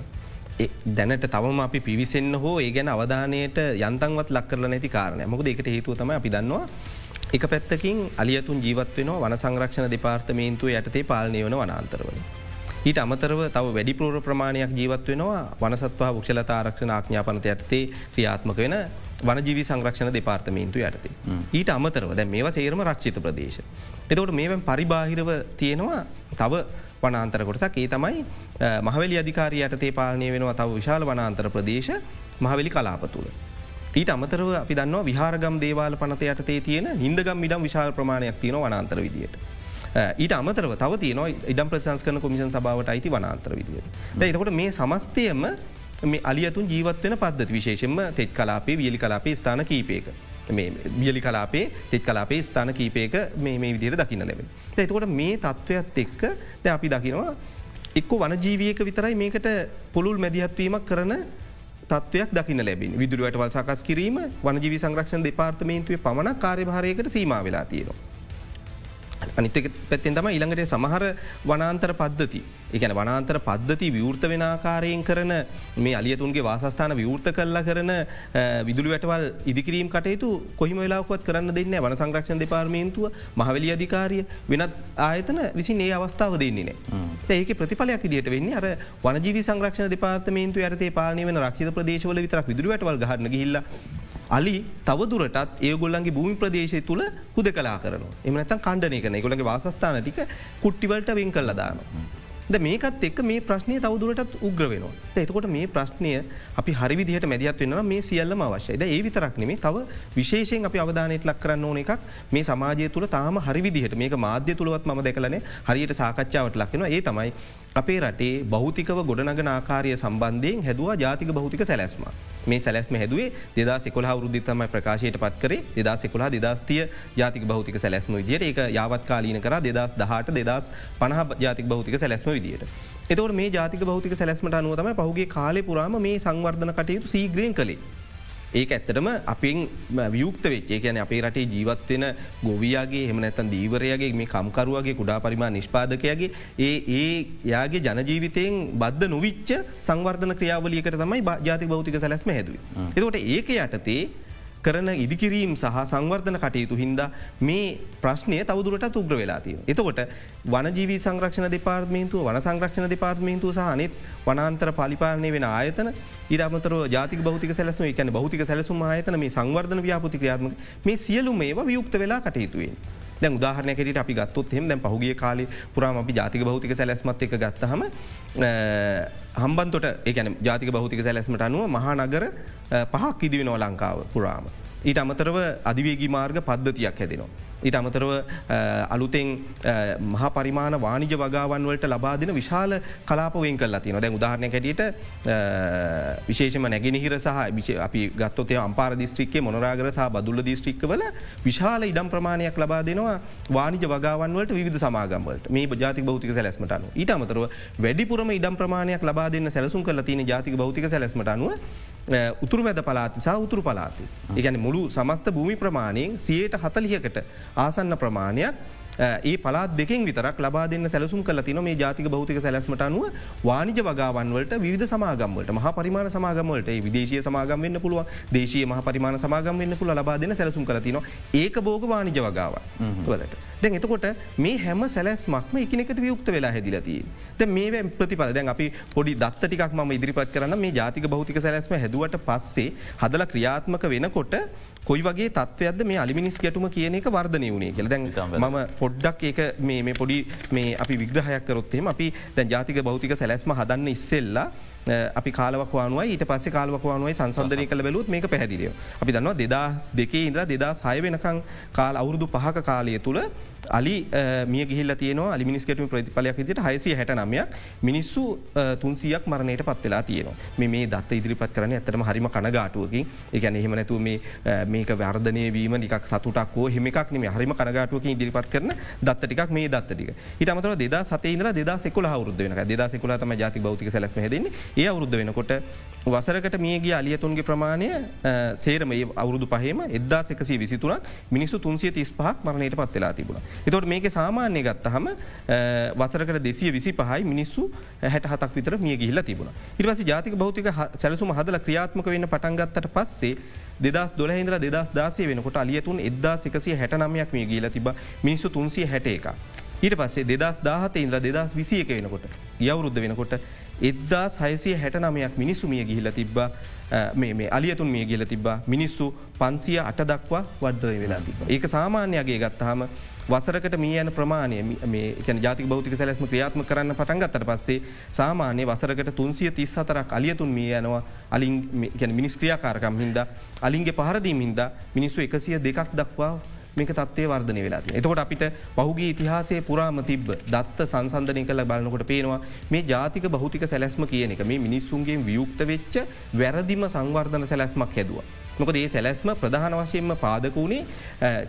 B: දැනට තවම අපි පිවිසෙන්න්න හෝ ඒ ගැන අවධානයට යන්තන්වත් ලක්කරල නැති කාරණය මොකද එකට හේතුව තම අපි දන්නවා එක පැත්තකින් අලියතුන් ජීවත් වෙන වන සංරක්ෂණ දෙපාර්තමේන්තුව යටතේ පාලනය වන වනාන්තරවල. ඊට අමතරව තව වැඩි පූර ප්‍රමාණයක් ජීවත් වෙනවා වනසත්වා ක්ෂලතා ආරක්ෂණ ආඥාපනත යටතේ ක්‍රියාත්මක වෙන වනජීවි සංරක්ෂණ දෙපාර්තමේන්තු යටතේ. ඊට අමතරව දැ මේවා සේරම රක්ෂිත ප්‍රදේශ. එතකොට මේ පරිබාහිරව තියෙනවා තව වනාන්තර කොටසක් ඒ තමයි මහවැලි අධිකාරී යටතේ පාලනය වෙනවා තව විශාල වනාන්තර ප්‍රදේශ මහවැලි කලාප තුළ. ඊට අමතරව අපි දන්නවා විහාරගම් දේවාල පනත යටතේ තියෙන හින්දගම් ඉඩම් විශාල ප්‍රමාණයක් තියෙන වනාන්තර විදියට. ඊට අමතරව තව තියන ඉඩම් ප්‍රසංස්කන කොමිෂන් සභාවට අයිති වනාන්තර විදිිය. එතකොට මේ සමස්තයම මේ අලියතුන් ජීවත්වන පද්ධති විශේෂෙන්ම තෙත් කලාපේ වියලි කලාපේ ස්ථාන කීපයක. මේ වියලි කලාපේ තෙත් කලාපේ ස්ථාන කීපයක මේ විදිර දකින්න ලැබෙන. එතකොට මේ තත්ත්වයක්ත් එක්ක ද අපි දකිනවා එක්ක වනජීවියක විතරයි මේකට පුළුල් මැදිහත්වීමක් කරන තත්වයක් දකින්න ලැබින් විදුරුවටවල් සකස් කිරීම වනජීවි සංරක්ෂණ දෙපාර්තමේන්තුවේ පමණ කාර්යභාරයකට සීම වෙලා තියෙනවා. අනිතක පැත්තෙන් තම ඉළඟට සමහර වනාන්තර පද්ධති. එකන වනාන්තර පද්ධති විවෘත වෙන ආකාරයෙන් කරන මේ අලියතුන්ගේ වාසස්ථාන විවෘත කල්ලා කරන විදුලි වැටවල් ඉදිකිරීම් කටයුතු කොහිම වෙලාකොත් කරන්න දෙන්න වන සංරක්ෂණ දෙපාර්මේන්තුව මහවලි අධිකාරිය වෙනත් ආයතන විසි ඒ අවස්ථාව දෙන්නේ නෑ ඒක ප්‍රතිඵලයක් දිට වෙන්නේ අර වනජීවි සංරක්ෂණ දෙපාර්තමේන්තු ඇතේ පාලනය වන රක්ෂිත ප්‍රදේශවල විතරක් විදුරටවල් ගහන්න ගහිල්ල අලි තවදුරටත් ඒගොල්ලන්ගේ භූමි ප්‍රදේශය තුළ හුද කලා කරන එමනත කණ්ඩනය කන ගොලගේ වාසස්ථාන ටික කුට්ටිවලට වෙන් කල්ලදාන. ද මේකත් එක් මේ ප්‍රශ්නය තවදුරටත් උග්‍ර වෙනවා. එතකොට මේ ප්‍රශ්නය අපි හරිවිදිහට මැදිත් වෙන මේ සියල්ලම අවශ්‍යයිද ඒ විතරක් නෙමේ තව විශේෂයෙන් අපි අවධානයට ලක් කරන්න ඕන එකක් මේ සමාජය තුළ තාම හරිවිදිහට මේක මාධ්‍ය තුළවත් ම දෙකලන හරියට සාකච්ඡාවට ලක්වෙන ඒ තමයි අපේ රටේ බෞතිකව ගොඩනගන ආකාරය සම්බන්ධයෙන් හැදවා ජාතික බෞතික සැලැස්ම මේ සැලැස්ම හැදුවේ දෙදා සෙකොලා වරුද්ධතමයි ප්‍රකාශයට පත් කරේ දෙදා සෙකොලා දෙදස්තිය ජාතික බෞතික සැලැස්ම විදියට ඒක යාවත්කාලීන කර දෙදස් දහට දෙදස් පණහ ජාතික බෞතික සැලැස්ම විදියට. එතවට මේ ජාතික බෞතික සැලැස්මට අනුවතම පහුගේ කාලෙ පුරාම මේ සංවර්ධන කටයුතු සීග්‍රීන් කළේ. ඒක ඇත්තටම අපින් වියුක්ත වෙච්චේ කියන අපේ රටේ ජීවත්වෙන ගොවියගේ එමනැත්තන් දීවරයගේ මේ කම්කරුවගේ කුඩා පරිමා නිෂ්පාදකයගේ ඒ ඒ යාගේ ජනජීවිතයෙන් බද්ධ නොවිච්ච සංවර්ධන ක්‍රියාවලියකට තමයි ජාති බෞතික සැලැස්ම හැදුව. එතකොට ඒක යටතේ කරන ඉදිකිරීම් සහ සංවර්ධන කටයුතු හින්දා මේ ප්‍රශ්නය තවදුරට උග්‍ර වෙලාතිය. එතකොට වනජීවී සංරක්ෂණ දෙපාර්ත්මේන්තුව වන සංරක්ෂණ දෙපාර්ත්මේන්තුව සහ අනෙත් වනාන්තර පලිපාලනය වෙන ආයතන ඉරමතර ජාතික බෞතික සැලසම එකන බෞතික සැලසුම් ආයතන මේ සංවර්ධන ව්‍යාපති ක්‍රියාත්ම මේ සියලු මේවා වියුක්ත වෙලා කටයුතුවෙන්. දැන් උදාහරණයකට අපි ගත්තොත් හෙම දැන් පහුගිය කාලේ පුරාම අපි ජාතික භෞතික සැලැස්මත් එක ගත්තහම හම්බන්තොට ඒකන ජාතික භෞතික සැලැස්මට අනුව මහානගර පහක් ඉදිවෙනවා ලංකාව පුරාම. ඊට අමතරව අධිවේගී මාර්ග පද්ධතියක් හැදෙනවා. ඊට අමතරව අලුතෙන් මහ පරිමාණ වානිජ වගාවන් වලට ලබා දෙන විශාල කලාපවෙන් කල් තින දැන් උදාහරණය හැටියට විශේෂම නැගෙනහිර සහ අපි ගත්තොතය අම්පාර දිස්ත්‍රික්කේ මොනරාගර සහ බදුල්ල දිස්ත්‍රික්කවල විශාල ඉඩම් ප්‍රමාණයක් ලබා දෙනවා වානිජ වගාවන්වලට විධ සමාගම්වලට මේ ජාතික භෞතික සැලස්මට අනු ඊට අමතරව වැඩිපුරම ඉඩම් ප්‍රමාණයක් ලබා දෙන්න සැලසුම් කල තින ජාතික භෞතික සැලස්මට අනුව උතුරු මැද පලාති සහ උතුරු පලාති. ඒගැන මුළු සමස්ත භූමි ප්‍රමාණයෙන් සියයට හතලියකට ආසන්න ප්‍රමාණයක් ඒ පලාත් දෙකින් විතරක් ලබා දෙන්න සැලසුම් කල තින මේ ජාතික භෞතික සැලස්මට අනුව වානිජ වගවන්වලට විධ සමාගම්වලට මහ පරිමාණ සමාගමලට විදේශය සමාගම් වෙන්න පුළුව දේශය මහ පරිමාණ සමාගම් වෙන්න පුළ ලබා දෙන සැලසුම් කල තින ඒක බෝග වානිජ වගාව වලට. දැන් එතකොට මේ හැම සැලස්මක්ම එකනෙකට වියුක්ත වෙලා හැදිලතිී. ද මේ ප්‍රතිපල දැන් අපි පොඩි දත්ත ටිකක් ම ඉදිරිපත් කරන්න මේ ජාතික භෞතික සැලස්ම හැදුවට පස්සේ හදල ක්‍රියාත්මක වෙනකොට කොයි වගේ තත්වයක්ද මේ අලිමිනිස් ගැටුම කියන එක වර්ධනය වුණේ කියල? දැන් ම පොඩ්ඩක් ඒක මේ පොඩි මේ අපි විග්‍රහයක් කරොත්තෙම අපි දැන් ජාතික භෞතික සැලැස්ම හදන්න ඉස්සෙල්ලා අපි කාලවක්වානුව ඊට පස්ස කාලවක්වානුවයි සංසන්ධනය කළ බැලුත් මේක පැදිලිය අපි දන්නවා දෙදා දෙකේ ඉන්ද්‍ර දෙදා සය වෙනකං කාල අවුරුදු පහක කාලය තුළ අලි මිය ගිහිල්ල තියන අලිමිනිස් කටම ප්‍රතිපලයක් විදිට හයසි හැට නමයක් මිනිස්සු තුන්සියක් මරණයට පත්වෙලා තියෙනවා. මේ දත් ඉදිරිපත් කරන ඇතරම හරිම කනගාටුවකින්. එකන එහෙම නැතු මේක වර්ධනය වීම නිකක් සතුටක් හෝ හෙමක් නෙම හරිම කනගාටුවකින් ඉදිරිපත් කරන දත්තටික් මේ දත්තටික හිටමතර දෙදා සතේන්ද්‍ර දෙදා සෙකුල හවරුද වෙන දෙදා සෙකුල තම ජාති භෞතික සැලස්ම හෙදන්නේ ඒ අවුරුද්ධ වෙනකොට වසරකට මියගේ අලියතුන්ගේ ප්‍රමාණය සේරම අවුරුදු පහම එදදා සකසී විසිතුරක් මිනිස්සු තුන්සිය තිස් පහක් මරණයට පත්වෙලා තිබුණ. එතොට මේක සාමාන්‍ය ගත්තහම වසරකට දෙසිය විසි පහයි මිනිස්සු හැට හතක් විතර මිය ගිහිල්ල තිබුණ. ඉරිවසි ජාතික භෞතික සැලසුම හදල ක්‍රියාත්මක වෙන්න පටන්ගත්තට පස්සේ දෙදස් දොලහින්ද්‍ර දෙදස් දාසය වෙනකොට අලියතුන් එදදා එකසිය හැට නමයක් මේ ගීල තිබ මිනිස්සු තුන්සිය හැට එක. ඊට පස්සේ දෙදස් දාහත ඉන්ද්‍ර දෙදස් විසියක වෙනකොට යවරුද්ධ වෙනකොට එදදා සයිසිය හැට නමයක් මිනිස්සු මිය ගිහිල තිබ්බ. මේ අලියතුන් මිය ගිල තිබා මිනිස්සු පන්සිය අට දක්වා වර්ධය වෙලා තිබ. ඒක සාමාන්‍යගේ ගත්තහම වසරකට මේ යන ප්‍රමාණය මේ ජාති බෞතික සැලස්ම ක්‍රියාත්ම කරන්න පටන්ගත්තට පස්සේ සාමාන්‍ය වසරකට තුන්සිය තිස් අතරක් අලියතුන් මිය යනවා. අලින් මිනිස් ක්‍රියාකාරකම් හින්ද අලින්ගේ පහරදීම හින්ද මිනිස්සු එකසිය දෙකක් දක්වා මේක තත්වය වර්ධනය වෙලා එතකොට අපිට පහුගේ ඉතිහාසේ පුරාම තිබ්බ දත්ත සංසන්ධනය කළ බලනකොට පේනවා මේ ජාතික බෞතික සැලැස්ම කියන එක මේ මිනිස්සුන්ගේ වියුක්ත වෙච්ච වැරදිම සංවර්ධන සැලැස්මක් හැදවා. මොකද ඒ සැලැස්ම ප්‍රධාන වශයෙන්ම පාදක වුණේ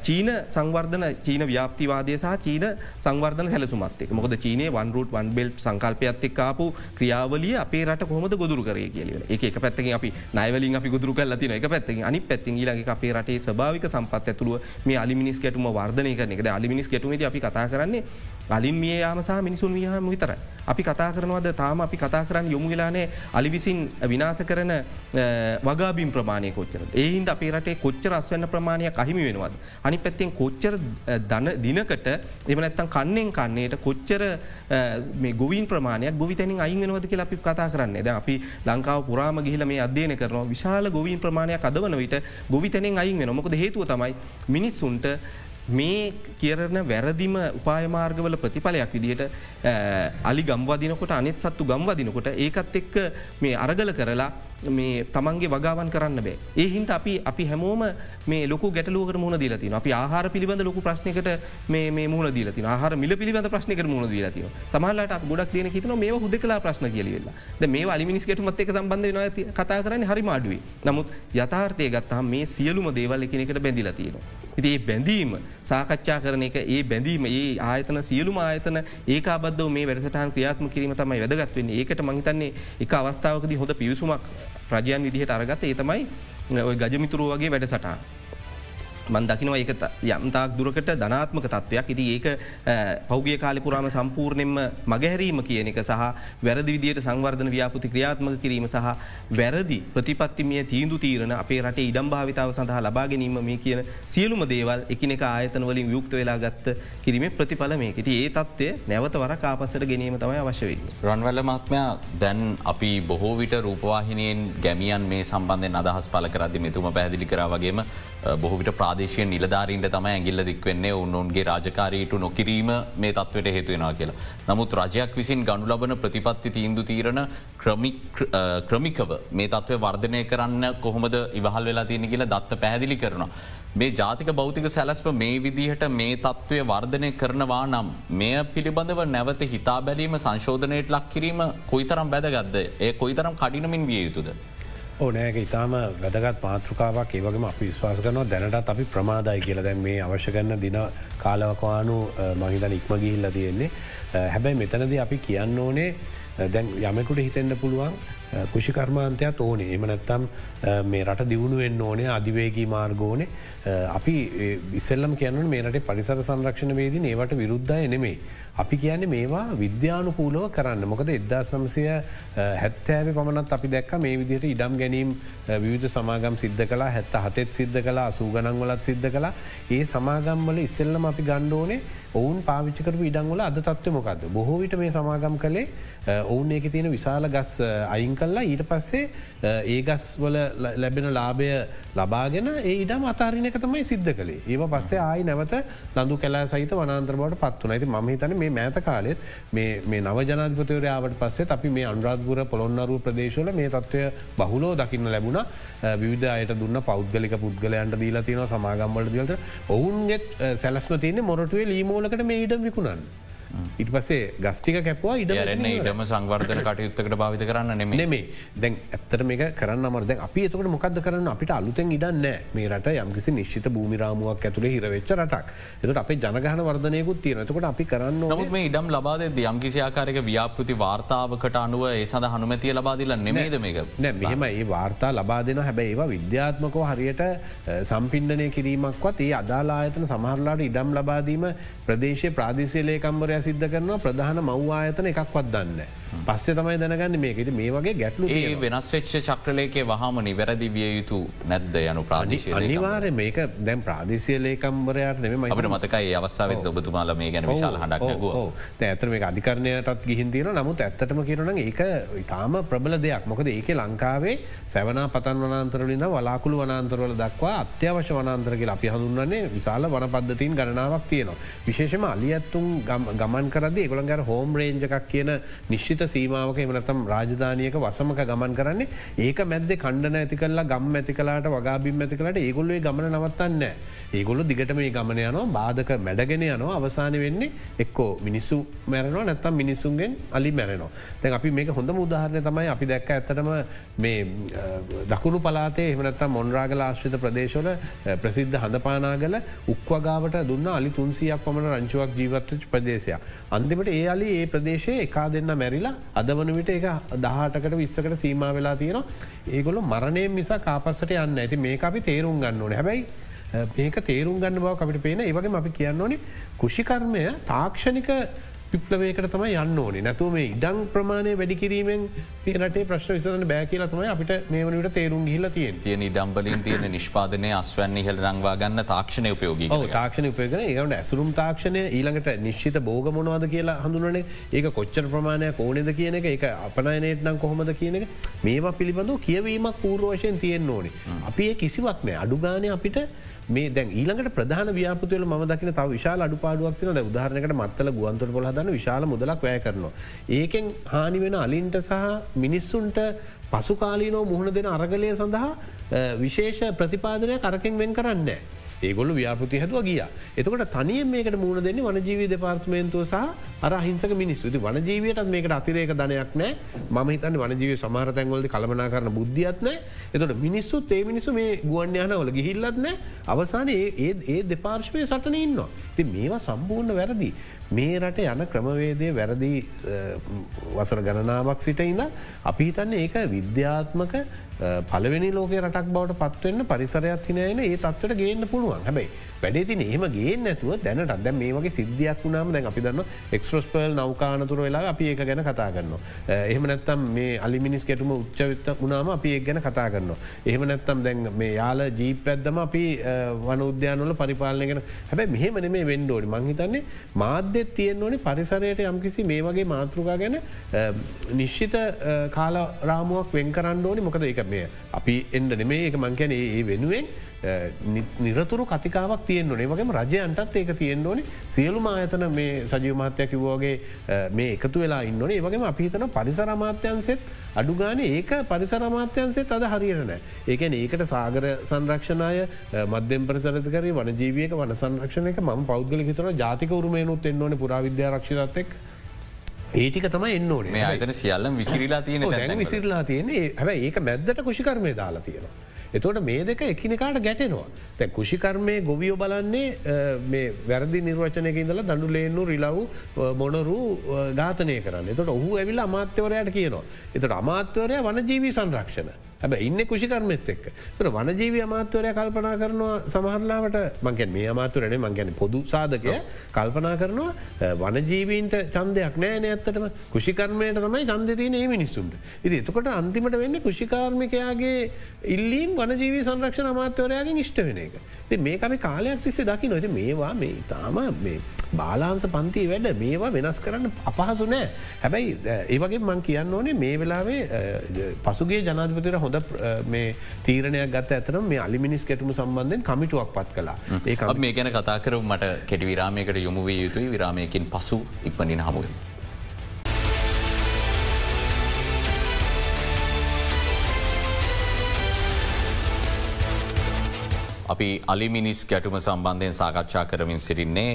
B: චීන සංවර්ධන චීන ව්‍යාපතිවාදය සහ චීන සංවර්ධන සැලසුමත් එක මොකද චීනය වන්රුට් වන් බෙල් සංකල්පයත් එක්කාපු ක්‍රියාවලිය අපේ රට කොහොමද ගොදුරු කරය කියලව එක එක පැත්තකින් අපි නයිවලින් අපි ගොදුරු කල් තින එක පැත්තින් අනි පැත්තින් ඊලගේ අපේ රටේ ස්භාවික සම්පත් ඇතුළුව මේ අලිමිනිස් ගැටුම වර්ධනය කරන එකද අලිමිනිස් ගැටුමද අපි කතා කරන්නේ අලින් මිය යාමසා මිනිසුන් වියහම විතර. අපි කතා කරනවද? තාම අපි කතා කරන්න යොමු වෙලානේ අලි විසින් විනාස කරන වගාබින් ප්‍රමාණය කොච්චර. ඒහින්ද අපේ රටේ කොච්චර අස්වන්න ප්‍රමාණය කහිමි වෙනවද. අනි පැත්තෙන් කොච්චර දන දිනකට එමනැත්තන් කන්නෙන් කන්නේට කොච්චර මේ ගොවින් ප්‍රමාණයක් ගොවිතැනින් අයින් වෙනවද කියලා අපි කතා කරන්නේ. ද අපි ලංකාව පුරාම ගිහිල මේ අධ්‍යයන කරනවා. විශාල ගොවින් ප්‍රමාණයක් අදවන විට ගොවිතැනෙන් අයින් වෙන මොකද හේතුව තමයි මිනිස්සුන්ට මේ කියරන වැරදිම උපායමාර්ගවල ප්‍රතිඵලයක් විදිහට අලි ගම්වාදිනකොට අනෙත් සත්තු ගම්වදිනකොට ඒකත් එක්ක මේ අරගල කරලා මේ තමන්ගේ වගාවන් කරන්න බෑ. ඒහින්ට අපි අපි හැමෝම මේ ලොක ගැටලුවක මුණ දීලතින අපි ආහාර පිළිබඳ ලොකු ප්‍රශ්නකට මේ මුණ දීලති ආහාර මිල පිළිබඳ ප්‍රශ්නක මුණ දීලතිව සමහලට ගොඩක් දන හිතන මේ හුද කලා ප්‍රශ්න කියලවෙලා ද මේ අලිමිනිස් ගැටුමත් එක සම්බන්ධ න කතා කරන්න හරි මාඩුවේ නමුත් යථාර්ථය ගත්තහම මේ සියලුම දේවල් එකනෙකට බැඳිලතියෙනවා. ඉති ඒ බැඳීම සාකච්ඡා කරන එක ඒ බැඳීම ඒ ආයතන සියලුම ආයතන ඒක අබද්ධව මේ වැඩසටහන් ක්‍රියාත්ම කිරීම තමයි වැදගත්වන්නේ ඒකට මහිතන්නේ එක අවස්ථාවකදී හොඳ පිවිසුමක් රජයන් විදිහට අරගත ඒ තමයි ඔය ගජමිතුරුව වගේ වැඩ සටහන්. මන් දකිනවා ඒක යම්තාක් දුරකට ධනාත්මක තත්වයක් ඉති ඒක පෞගිය කාලිපුරාම සම්පූර්ණයෙන්ම මගහැරීම කියන එක සහ වැරදි විදියට සංවර්ධන ව්‍යාපති ක්‍රියාත්මක කිරීම සහ වැරදි ප්‍රතිපත්තිමිය තීන්දු තීරණ අපේ රටේ ඉඩම් භාවිතාව සඳහා ලබා ගැනීම මේ කියන සියලුම දේවල් එකනෙක ආයතන වලින් යුක්ත වෙලා ගත්ත කිරීම ප්‍රතිඵල මේ ඉති ඒ තත්වය නැවත වර කාපසට ගැනීම තමයි අවශ්‍යවෙයි.
A: රන්වැල්ල මත්මයා දැන් අපි බොහෝ විට රූපවාහිනයෙන් ගැමියන් මේ සම්බන්ධයෙන් අදහස් පල කරදදි මෙතුම පැදිලි කර වගේම බොහවිට ප්‍රාදේශය නිලධාරීන්ට තමයි ඇගිල්ල දික්වෙන්නේ උන්වන්ගේ රාජකාරීට නොකිරීම මේ තත්වට හේතුවෙනවා කියලා. නමුත් රජයක් විසින් ගණු ලබන ප්‍රතිපත්ති තීන්දු තීරණ ක්‍රමිකව මේ තත්ව වර්ධනය කරන්න කොහොමද ඉවහල් වෙලා තියෙන කියලා දත්ත පැහැදිලි කරනවා. මේ ජාතික භෞතික සැලස්ම මේ විදිහට මේ තත්ත්වය වර්ධනය කරනවා නම් මෙය පිළිබඳව නැවත හිතා බැලීම සංශෝධනයට ලක් කිරීම කොයිතරම් බැදගත්ද ඒ කොයිතරම් කඩිනමින් විය යුතුද.
C: ඕනෑක ඉතාම වැදගත් මාතෘකාවක්. ඒවගේම අපි විශ්වාස කරනවා දැනටත් අපි ප්‍රමාදයි කියල. දැන් මේ අවශ්‍ය කරන්න දින කාලවකවානු මහිතන ඉක්ම ගිහිල්ල තියෙන්නේ. හැබැයි මෙතනද අපි කියන්න ඕනේ දැන් යමකුට හිතෙන්න්න පුළුවන් කුෂිකර්මාන්තයක් ඕනේ. එම නැත්තම් මේ රට දියුණුවෙන් ඕනේ අධිවේගී මාර්ගෝනේ අපි ඉස්සල්ලම කියන්න මේට පරිසර සංරක්ෂණ වේදී ඒවට විරුද්ධය නෙමේ. අපි කියන්නේ මේවා විද්‍යානුකූලව කරන්න. මොකද එදදා සමසය හැත්තෑව පමණත් අපි දැක්ක මේ විදිහට ඉඩම් ගැනීම් විවිධ සමාගම් සිද්ධ කලා හැත්ත හතෙත් සිද්ධ කලා සූගනංවලත් සිද්ධ කලා ඒ සමාගම්වල ඉස්සෙල්ලම අපි ගණ්ඩෝනේ ඔවුන් පාවිච්චකරපු ඉඩංගොල අද තත්ව මොකක්ද බොහෝවිට මේ සමාගම් කළේ ඔවුන් ඒක තියෙන විශාල ගස් අයින් කල්ලා ඊට පස්සේ ඒ ගස් වල ලැබෙන ලාභය ලබාගෙන ඒ ඉඩම් අතාරින එක තමයි සිද්ධ කළේ. ඒ පස්සේ ආයි නැවත ලඳු කැලා සහිත වනාන්ත්‍ර බවට පත්වන ඇති ම හිතන මේ මෑත කාලෙත් මේ නව ජනාධපතවරයාවට පස්සේ අපි මේ අන්රාධපුර පොළොන්නරුව ප්‍රදේශවල මේ තත්වය බහුලෝ දකින්න ලැබුණ විවිධ අයට දුන්න පෞද්ගලික පුද්ගලයන්ට දීලා තියන සමාගම්වල දිලට ඔවුන්ගෙත් සැලස්ම තියන්නේ මොරටුවේ ලීමෝලකට මේ ඉඩම් විකුණන්න. ඉට පසේ ගස්ටික කැපවා ඉඩ
A: රන්න ඉටම සංවර්ධන කටයුත්තකට භාවිත කරන්න නෙම
C: නෙමේ දැන් ඇත්තර මේ කරන්න මරද අපි එතකට මොකද කරන්න? අපිට අලුතෙන් ඉඩන්න මේ රට යම්කිසි නිශ්ිත භූමිරාමුවක් ඇතුළ හිරවෙච්ච රටක්. එතට අපේ ජනගහන වර්ධනයකුත් තියෙනතකොට අපි කරන්න
A: නොත් මේ ඉඩම් ලබාද යම්කිසි ආකාරක ව්‍යාපෘති වාර්තාවකට අනුව ඒ සඳ හනුමැතිය ලබාදිල නෙමේද මේක?
C: නෑ. මෙහෙම ඒ වාර්තා ලබා දෙන හැබැයි ඒවා විද්‍යාත්මකෝ හරියට සම්පින්ඩනය කිරීමක්වත් ඒ අදාලායතන සමහරලාට ඉඩම් ලබාදීම ප්‍රදේශ ප්‍රාදේශලයකම්වරය සිද්ධ කරනවා ප්‍රධාන මව් ආයතන එකක්වත් දන්න. පස්සේ තමයි දැනගන්න මේකට මේ වගේ ගැටලු
A: ඒ වෙනස් වෙච්ච චක්‍රලේකේ වහම නිවැරදි විය යුතු නැද්ද යනු ප්‍රාදේශය
C: අනිවාර මේක දැම් ප්‍රාදේශය ලේකම්බරයට නෙම
A: අපට මතකයි අවස්සාාවත් ඔබතුමාල මේ ගැන විශාල හඩක්
C: ඇතර මේ අධිකරණයටත් ගිහින් තියෙන නමුත් ඇත්තටම කියරන ඒක ඉතාම ප්‍රබල දෙයක්. මොකද ඒක ලංකාවේ සැවනා පතන් වනාන්තරලින් වලාකුළු වනාන්තරවල දක්වා අත්‍යවශ වනාන්තරක අපි හඳුන්න්නේ විශාල වන පද්ධතින් ගණනාවක් තියෙනවා. විශේෂම අලි ඇත්තුන් ගමන් කරද ගොළන්ගර හෝම් රේජකක් කියන නිශ්ිත නිශ්චිත සීමාවක එමනතම් රාජධානයක වසමක ගමන් කරන්නේ. ඒක මැද කණ්ඩන ඇති කල්ලා ගම් ඇති කලාට වගාබිම් ඇති කලට ඒගොල්ලේ ගමන නවත්තන්න ඒගොල්ල දිගට මේ ගමන යනවා බාධක මැඩගෙන යනවා. අවසාන වෙන්නේ එක්කෝ මිනිස්සු මැරනවා නැත්තම් මිනිස්සුන්ගෙන් අලි මැරෙනවා. තැන් අපි මේක හොඳ උදාහරණය තමයි අපි දැක්ක ඇත්තටම මේ දකුණු පලාතේ එමනත්තා මොන්රාගල ආශ්‍රිත ප්‍රදේශවල ප්‍රසිද්ධ හඳපානාගල උක්වගාවට දුන්න අලි තුන්සියක් පමණ රංචුවක් ජීවත්ව ප්‍රදේශය. අන්තිමට ඒ අලි ඒ ප්‍රදේශය එකා දෙන්න මැරිලා අද වන විට එක දහටකට විස්සකට සීම වෙලා තියෙනවා. ඒගොල මරණය මිසා කාපස්සට යන්න ඇති මේ අපි තේරුම් ගන්න ඕන. හැබැයි මේක තේරුම් ගන්න බව අපිට පේන. ඒවගේ අපි කියන්න ඕනේ කෘෂිකර්මය තාක්ෂණික පිප්ලවේකට තම යන්න ඕනේ. නැතුව මේ ඉඩං ප්‍රමාණය වැඩි කිරීමෙන් පිනට ප්‍රශ්න විසන බෑ කියලා තමයි අපිට මේ වනට තේරුම් හිල තියෙන්
A: තියෙන ඉඩම්බලින් තියෙන නිෂ්පාදනය අස්වන්න ඉහල රංවා ගන්න තාක්ෂණය උපයෝගී
C: තාක්ෂණ උපයගෙන ඒකට ඇසුරුම් තාක්ෂණය ඊළඟට නිශ්චිත බෝග මොනවාද කියලා හඳුනනේ ඒක කොච්චර ප්‍රමාණයක් ඕනෙද කියන එක? එක අපනයනයට නම් කොහොමද කියන එක? මේවා පිළිබඳව කියවීමක් පූර්වශයෙන් තියෙන් ඕනේ. අපි ඒ කිසිවක් නෑ. අඩුගානය අපිට මේ දැන් ඊළඟට ප්‍රධාන ව්‍යාපතුවල ම දකින තව විශාල අඩුපාඩුවක් තින උදාහරනකට මත්තල ගුවන්තර පොල හදන්න විශාල මුදලක් වැය කරනවා. ඒකෙන් හානි වෙන අලින්ට සහ මිනිස්සුන්ට පසුකාලීනෝ මුහුණ දෙන අරගලය සඳහා විශේෂ ප්‍රතිපාදනය කරකින් වෙන් කරන්නේ. ඒගොල්ල ව්‍යාපති හැතුව ගිය. එතකට තනිය මේකට මුණ දෙන්න වනජීවී දෙපාර්ත්මේන්තුව සහ අර හිංසක මිනිස් ති වනජීවයටත් මේකට අතිරේක දනයක් නෑ ම හිතන් වනජීව සමාරතැන්ගොලද කළමනා කරන බුද්ධියත් නෑ එතට මිනිස්සු ඒ මිනිසු මේ ගුවන්්‍යයානවල ගිහිල්ලත් නෑ අවසාන ඒ ඒ දෙපාර්ශ්වය සටන ඉන්නවා. ති මේවා සම්පූර්ණ වැරදි. මේ රට යන ක්‍රමවේදය වැරදි වසර ගණනාවක් සිට ඉඳ අපි හිතන්නේ ඒක විද්‍යාත්මක පලවෙනි ලෝක රටක් බවට පත්වවෙන්න පරිසරයක් හිනයන ඒ තත්වට ගේන්න පුළුවන්. හැබයි වැඩේ තින ඒම ගේ නැතුව දැනට. අද මේ වගේ සිද්ධියක් වුණාම දැන් අපි දන්න එක්ස්ප්‍රස්පල් නෞකානතුර වෙලා අපි ඒක ගැන කතා කරන්න. එහෙම නැත්තම් මේ අලිමිනිස් කෙටුම උච්චවිත්ත වුණාම අපි ඒ ගැන කතා කරන්න. එහෙම නැත්තම් දැන් මේ යාල ජීප ඇද්දම අපි වන උද්‍යානවල පරිපාලනය ගෙන හැබැ මෙහෙම මේ වෙන්ඩෝඩි මංහිතන්නේ මාධ්‍යත් තියෙන් ඕනේ පරිසරයට යම්කිසි මේ වගේ මාතෘකා ගැන නිශ්චිත කාල රාමුවක් වෙන් කරන්න ඕනි. මොකද එක මේ අපි එන්ඩ නෙමේ එක මංකැන ඒ වෙනුවෙන් නිරතුරු කතිකාවක් තියෙන් නේ වගේම රජයන්ටත් ඒක තියෙන් ඕනේ. සියලු ආයතන මේ සජීව මහත්‍යය කිවෝගේ මේ එකතු වෙලා ඉන්නන වගේම අපිහිතන පරිසරමාත්‍යන්සෙත් අඩුගාන ඒක පරිසරමාත්‍යන්සෙත් අද හරිරන ඒකන ඒකට සාගර සංරක්ෂණය මධ්‍යම් පරිසරකර වනජීවියක වන සංරක්ෂණයක ම පෞද්ගල හිතර ජාතික උරුමයනුත් එන්නවන පුරාවිද්‍යා රක්ෂතෙක් ඒටික තම එන්න ඕනේ.
A: අතන සියල්ලම් විසිරලා තියෙන
C: විසිරලා තියන්නේ. හැ ඒක මැද්දට කුෂිකර්මය දාලා තියෙනවා. එතොට මේ දෙක එකනකාට ගැටෙනවා. තැ කුෂිකර්මය ගොවියෝ බලන්නේ මේ වැරදි නිර්වචනයක ඉඳලා දඩුලේනු රිලව් මොනරු ඝාතනය කරන්න එතට ඔහු ඇවිල්ල අමාත්‍යවරයට කියනවා. එතට අමාත්‍යවරය වනජීවී සංරක්ෂණ. හැබ ඉන්න කුෂිකර්මත් එක් තුර වනජීවි අමාත්‍යවරය කල්පනා කරනවා සමහරලාවට මංගැන් මේ අමාතුරනේ මංගැන පොදු සාධකය කල්පනා කරනවා වනජීවීන්ට චන්දයක් නෑන ඇත්තටම කුෂිකර්මයට තමයි චන්දතින ඒ මිනිස්සුන්ට. ඉති එතකොට අන්තිමට වෙන්න කුෂිකාර්මිකයාගේ ඉල්ලීම් වනජීවී සංරක්ෂණ අමාත්‍යවරයාගෙන් ඉෂ්ට වෙන එක. මේ අපි කාලයක් තිස්සේ දකි නොති මේවා මේ ඉතාම මේ බාලාන්ස පන්ති වැඩ මේවා වෙනස් කරන්න අපහසු නෑ හැබැයි ඒවගේ මං කියන්න ඕනේ මේ වෙලාවේ පසුගේ ජනාධපතිර හොඳ මේ තීරණයක් ගත ඇතනම් මේ අලිමිනිස් කෙටුම සම්බන්ධයෙන් කමිටුවක් පත් කලා
A: ඒ මේ ගැන කතා කර මට කෙටි විරාමයකට යොමුවේ යුතුයි. විරාමයකින් පසු ඉක්මනින් හමුුවෙන්. අපි අලිමිනිස් ගැටුම සම්බන්ධයෙන් සාකච්ඡා කරමින් සිරින්නේ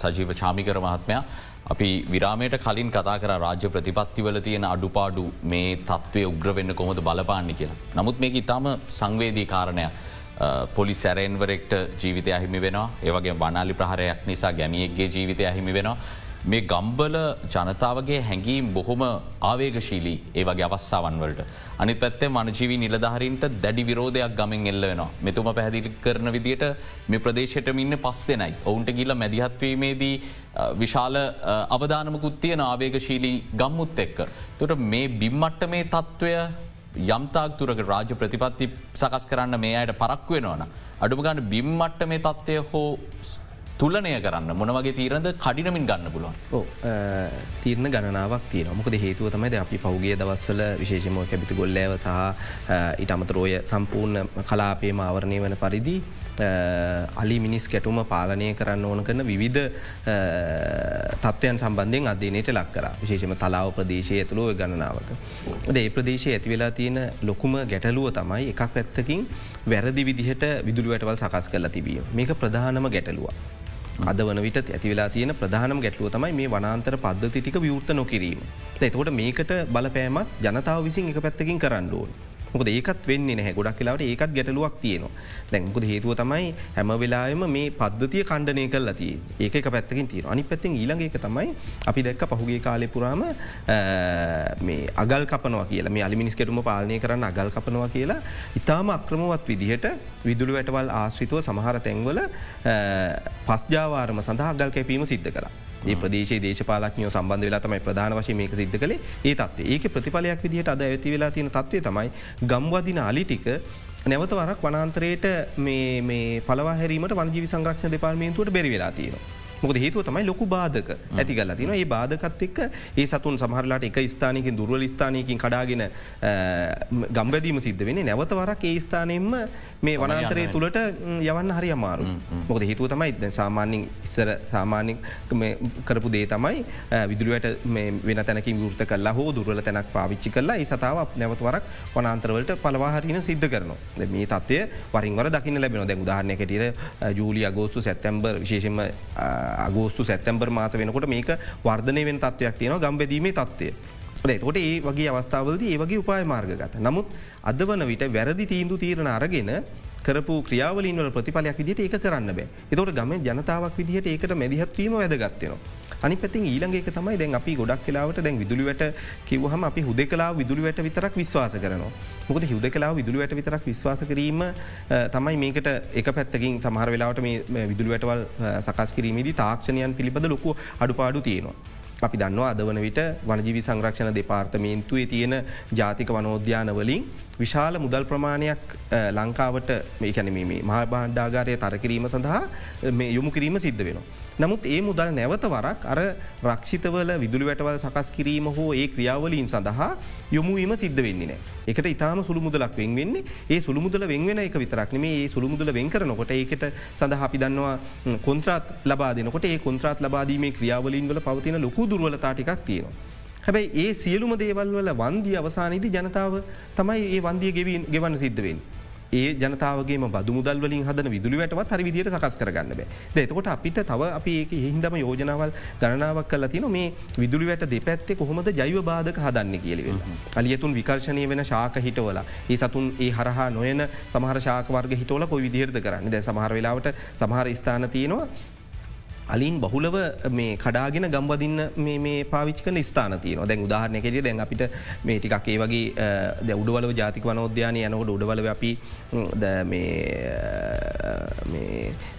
A: සජීව චාමිකර මහත්මයා අපි විරාමයට කලින් කතා කර රාජ්‍ය ප්‍රතිපත්තිවල තියෙන අඩුපාඩු මේ තත්ත්වය උග්‍රවෙන්න කොමද බලපාන්නේ කියලා. නමුත් මේක ඉතාම සංවේදී කාරණයක්. පොලි සැරෙන්වරෙක්ට ජීවිතය අහිමි වෙනවා ඒවගේ බනාලි ප්‍රහරයක් නිසා ගැමියෙක්ගේ ජීවිතය අහිමි වෙනවා මේ ගම්බල ජනතාවගේ හැඟීම් බොහොම ආවේගශීලී ඒ වගේ අවස්සාවන් වලට. අනි පැත්තේ මනජීවී නිලධහරින්ට දැඩි විරෝධයක් ගමෙන් එල්ල වෙනවා. මෙතුම පැහැදිලි කරන විදිට මේ ප්‍රදේශයට ඉන්න පස් දෙනයි. ඔවුන්ට ගිල්ල මැදිහත්වීමේදී විශාල අවධානමකුත්තියන ආවේගශීලී ගම්මුත් එක්ක. තොට මේ බිම්මට්ට මේ තත්ත්වය යම්තාක්තුරක රාජ ප්‍රතිපත්ති සකස් කරන්න මේ අයට පරක් වෙනවන. අඩුම ගන්න බිම්මට්ට මේ තත්ත්වය හෝ තුලනය කරන්න. මොනවගේ තීරද කඩිනමින් ගන්න පුළුවන්?
B: තීරණ ගණනාවක් තිය මොකද හේතුව තමයිද අපි පෞගේ දවස්සල විශේෂම කැබිති ගොල්ලෑව සහ ඉට අමතරෝය සම්පූර්ණ කලාපේ මාවරණය වන පරිදි අලි මිනිස් කැටුම පාලනය කරන්න ඕන කරන විවිධ තත්වයන් සම්බන්ධයෙන් අධ්‍යනයට ලක් කර. විශේෂම තලාව ප්‍රදේශය ඇතුළුව ගණනාවක. ඒ ප්‍රදේශය ඇති වෙලා තියෙන ලොකුම ගැටලුව තමයි එකක් පැත්තකින් වැරදි විදිහට විදුළුවටවල් සකස් කරලා තිබිය මේක ප්‍රධානම ගැටලුව. අද වන විට ඇතිවෙලා තියෙන ප්‍රධානම් ගැටලුව තමයි මේ වනාන්තර පද්ධති ටික විවෘත නොකිරීම. එතකොට මේකට බලපෑමත් ජනතාව විසින් එක පැත්තකින් කරන්න ඕන. මොකද ඒකත් වෙන්නේ නැහැ ගොඩක් වෙලාවට ඒකත් ගැටලුවක් තියෙනවා. දැන් මොකද හේතුව තමයි හැම වෙලාවෙම මේ පද්ධතිය ඛණ්ඩනය කරලා තියෙන්නේ. ඒක එක පැත්තකින් තියෙනවා. අනිත් පැත්තෙන් ඊළඟ එක තමයි අපි දැක්ක පහුගිය කාලේ පුරාම මේ අගල් කපනවා කියලා මේ අලිමිනිස් කෙටුම පාලනය කරන්න අගල් කපනවා කියලා ඉතාම අක්‍රමවත් විදිහට විදුලි වැටවල් ආශ්‍රිතව සමහර තැන්වල පස්ජාවාරම සඳහා අගල් කැපීම සිද්ධ කලා. ඒ ප්‍රදේශ දේශපාලක්ඥෝ සම්බන්ධ වෙලා තමයි ප්‍රධාන වශය මේක සිද්ධ කළේ ඒ තත්වේ ඒක ප්‍රතිඵලයක් විදිහට අද ඇති වෙලා තියෙන තත්වය තමයි ගම්වදින අලිටික නැවත වරක් වනාන්තරයට මේ පලවා හැරීමට වනජීවි සංරක්ෂණ දෙපාර්මේන්තුවට බැරි වෙලා තියෙනවා. මොකද හේතුව තමයි ලොකු බාධක ඇති ගල තින ඒ බාධකත් එක්ක ඒ සතුන් සමහරලාට එක ස්ථානයකින් දුර්වල ස්ථානයකින් කඩාගෙන ගම්බැදීම සිද්ධ වෙන නැවත වරක් ඒ ස්ථානයෙන්ම මේ වනාන්තරය තුළට යවන්න හරි අමාරු මොකද හේතුව තමයි ද සාමාන්‍යින් ඉස්සර සාමාන්‍ය කරපු දේ තමයි විදුරුවට වෙන තැනකින් විෘත කල්ලා හෝ දුර්වල තැනක් පාවිච්චි කරලා ඒ සතාව නැවත වරක් වනාන්තරවලට පලවාහරින සිද්ධ කරනවා. මේ තත්වය වරින්වර දකින්න ලැබෙන දැ උදාහරණයකටියට ජූලි අගෝස්තු සැත්තැම්බර් විශේෂම අගෝස්තු සැත්තැම්බර් මාස වෙනකොට මේක වර්ධනය වෙන තත්වයක් තියෙනවා ගම්බැදීමේ තත්වය. තකොට ඒ වගේ අවස්ථාවලද ඒ වගේ උපාය මාර්ගගත. නමුත් අද වන විට වැරදි තීන්දු තීරණ අරගෙන කරපු ක්‍රියාවලින්වල ප්‍රතිඵලයක් විදිට ඒක කරන්න බෑ එතවට ගම ජනතාවක් විදිහට ඒකට මැදිහත්වීම වැදගත්වයනවා. අනි පැතින් ඊළඟ එක තමයි දැන් අපි ගොඩක් කලාවට දැන් විදුලිවට කිවහම අපි හුද කලා විදුලිවට විතරක් විශ්වාස කරනවා. මොකද හිද කලා විදුලිවට විතරක් විශ්වාස කිරීම තමයි මේකට එක පැත්තකින් සමහර වෙලාවට මේ විදුලිවටවල් සකස් කිරීමේදී තාක්ෂණයන් පිළිබඳ ලොකු අඩුපාඩු තියෙනවා. අපි දන්නවා අද වන විට වනජීවි සංරක්ෂණ දෙපාර්තමේන්තුවේ තියෙන ජාතික වනෝද්‍යානවලින් විශාල මුදල් ප්‍රමාණයක් ලංකාවට මේ කැනීම මහා බාණ්ඩාගාරය තර කිරීම සඳහා යොමු කිරීම සිද්ධ වෙනවා. නමුත් ඒ මුදල් නැවත වරක් අර රක්ෂිතවල විදුලි වැටවල් සකස් කිරීම හෝ ඒ ක්‍රියාවලීන් සඳහා යොමුවීම සිද්ධ වෙන්නේ නෑ. එකට ඉතාම සුළු මුදලක් වෙන් වෙන්නේ ඒ සුළු මුදල වෙන්වෙන එක විතරක් මේ ඒ සුළු මුදල වෙන් කරනකොට ඒකට සඳහා අපි දන්නවා කොන්ත්‍රාත් ලබා දෙනකොට ඒ කොන්ත්‍රාත් ලබාදීමේ ක්‍රියාවලින් වල පවතින ලොකු දුර්වලතාටිකක් තියෙනවා. හැබැයි ඒ සියලුම දේවල් වල වන්දී අවසානයේදී ජනතාව තමයි ඒ වන්දිය ගෙවන්න සිද්ධවෙන්. ඒ ජනතාවගේ බදු මුදල්වලින් හදන විදුලිවැටවත් හරි විදියට සකස් කරගන්න බෑ. දෙතකොට අපිට තව අපි ඒ හිහිදම යෝජනාවල් ගණනාවක් කල තින මේ විදුලිවැට දෙපැත්තේ කොහොමද ජෛව බාධක හදන්න කියලිවෙන්න. අලියතුන් විකර්ශණය වෙන ශාක හිටවල ඒ සතුන් ඒ හරහා නොයන සමහර ශාකවර්ග හිටවල කොයි විදිහරද කරන්න? දැ සමහර වෙලාවට සමහර ස්ථාන තියෙනවා අලින් බහුලව මේ කඩාගෙන ගම්වදින්න මේ පාවිච්කන ස්ථාන තියන දැන් උදාහරණයකෙද දැන් අපිට මේ ටිකක් ඒ වගේ ද උඩවල ජාතික වනෝද්‍යානය යනකොට උඩවල අපි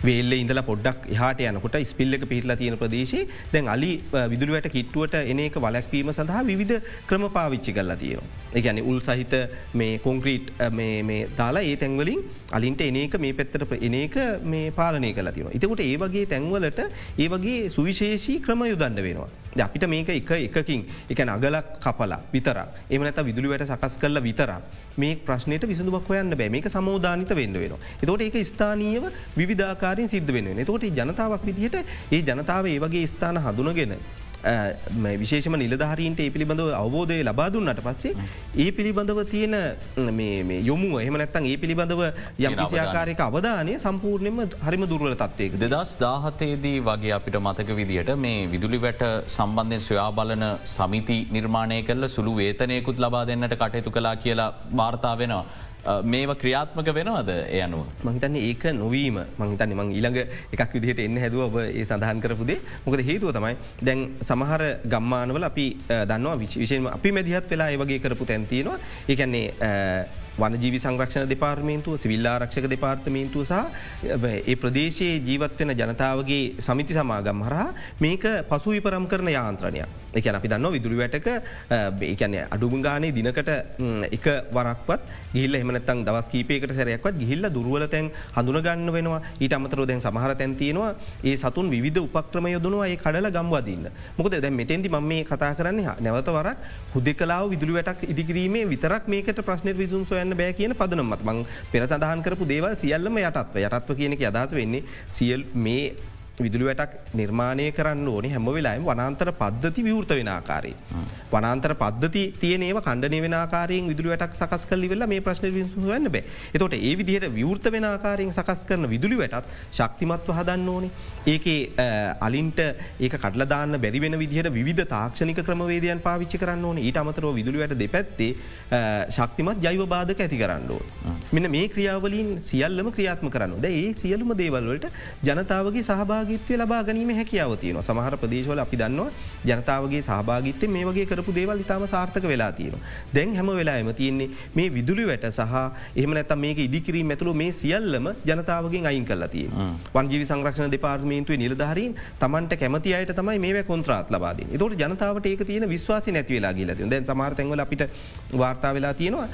B: වේල්ල ඉඳල පොඩ්ඩක් හට යනකොට ස්පිල්ලක පිහිටලා තියෙන ප්‍රදේශේ දැන් අලි විදුරුවට කිට්ටුවට එන එක වලැක්වීම සඳහා විධ ක්‍රම පාවිච්චි කරලා තියෙනවා. එකන උල් සහිත මේ කොංක්‍රීට් දාලා ඒ තැන්වලින් අලින්ට එනක මේ පැත්තට එනක මේ පාලනය කලා තියන. එතකොට ඒ වගේ තැන්වලට ඒ වගේ සුවිශේෂී ක්‍රම යුදන්ඩ වෙනවා. අපිට මේක එක එකකින් එක අගලක් කපලා විතර එමනත විදුලිවට සකස් කල්ල විතර මේ ප්‍රශ්නයට විසඳුවක් හොයන්න බෑ මේක සමෝධානිත වෙන්න වෙන. එතකොට ඒක ස්ථානීයව විධාකාරයෙන් සිද්ධ වෙන. එතකොට ජනතාවක් විදිහට ඒ ජනතාව ඒ වගේ ස්ථාන හඳුනගෙන විශේෂම නිලධාරීන්ට ඒ පිළිබඳව අවබෝධය ලබාදුන්නට පස්සේ ඒ පිළිබඳව තියෙන යොමුව එහමනැත්තන් ඒ පිළිබඳව යම් විසියාකාරයක අවධානය සම්පූර්ණයම හරිම දුර්වල තත්වයක.
A: දෙදස් දාහතේදී වගේ අපිට මතක විදිහට මේ විදුලි වැට සම්බන්ධයෙන් සොයා බලන සමිති නිර්මාණය කල්ල සුළු වේතනයකුත් ලබා දෙන්නට කටයුතු කලා කියලා වාර්තා වෙනවා. Uh, මේව ක්‍රියාත්මක වෙනවද එය අනුව.
B: මහිතන්නේ ඒක නොවීම. මහිතන්නේ මං ඊළඟ එකක් විදිහට එන්න හැදුව ඔබ ඒ සඳහන් කරපුදේ මොකද හේතුව තමයි දැන් සමහර ගම්මානවල අපි uh, දන්නවා විශේෂම අපි මැදිහත් වෙලා ඒවගේ කරපු තැන්තියනවා ඒකන්නේ uh, වනජීවි සංරක්ෂණ දෙපාර්මේන්තුව සිවිල්ලාරක්ෂක දෙපාර්තමේන්තුව සහ ඒ ප්‍රදේශයේ ජීවත්වෙන ජනතාවගේ සමිති සමාගම් හරහා මේක පසු විපරම් කරන යාන්ත්‍රණයක්. එකන අපි දන්න විදුරි වැටක ඒකැන අඩුමගානේ දිනකට එක වරක්වත් ගිල්ල එමනත්තන් දවස් කීපයකට සැරයක්වත් ගිහිල්ල දුරුවල තැන් හඳුනගන්න වෙනවා. ඊට අමතරෝ දැන් සමහර තැන්තියෙනවා ඒ සතුන් විධ උපක්‍රම යොදනවා ඒ කඩල ගම්වාදන්න මොකද දැ මෙතැන්දි ම මේ කතා කරන්නේ නැවත වරක් හුදෙ කලාව විදුලි වැටක් ඉදිකිරීමේ විතරක් මේකට ප්‍රශ්න විදුම් සොය හොයන්න බෑ කියන පදනමත් මං පෙර සඳහන් කරපු දේවල් සියල්ලම යටත්ව. යටත්ව කියනක අදහස වෙන්නේ සියල් මේ විදුලි වැටක් නිර්මාණය කරන්න ඕනේ හැම වෙලාම වනාන්තර පද්ධති විවෘත වෙන ආකාරය. වනාන්තර පද්ධති තියනේ කණ්ඩනය වෙන ආකාරයෙන් විදුලි වැටක් සකස් කල්ලි වෙලා මේ ප්‍රශ්න විසුවන්න බෑ එතොට ඒ විදිහයට විවෘත වෙන ආකාරයෙන් සකස් කරන විදුලි වැටත් ශක්තිමත්ව හදන්න ඕනේ ඒකේ අලින්ට ඒක කටලදාන්න බැරිවෙන විදිහට විධ තාක්ෂණික ක්‍රමවේදයන් පාවිච්චි කරන්න ඕන ඊට අමතරව විදුලිවට දෙපැත්තේ ශක්තිමත් ජෛව බාධක ඇති කරන්න ඕ. මෙන්න මේ ක්‍රියාවලින් සියල්ලම ක්‍රියාත්ම කරන්න ද ඒ සියලුම දේවල්වලට ජනතාවගේ සහභා සහභාගිත්වය ලබා ගැනීම හැකියාව තියෙන සමහර ප්‍රදේශවල අපි දන්නවා ජනතාවගේ සහභාගිත්‍ය මේ වගේ කරපු දේවල් ඉතාම සාර්ථක වෙලා තියෙන. දැන් හැම වෙලාම තියෙන්නේ මේ විදුලි වැට සහ එහම නැත මේක ඉදිකිරීම ඇතුළු මේ සියල්ලම ජනතාවගෙන් අයින් කල්ලා තිය. වන්ජීවි සංරක්ෂණ දෙපාර්මේන්තුවේ නිලධාරීන් තමන්ට කැමති අයට තමයි මේ කොන්ත්‍රාත් ලබාද තොට ජනතාවට ඒක තියෙන විශ්වාස නැතිවෙලා ගිල දැන් සමාර්තැන්වල අපිට වාර්තා වෙලා තියෙනවා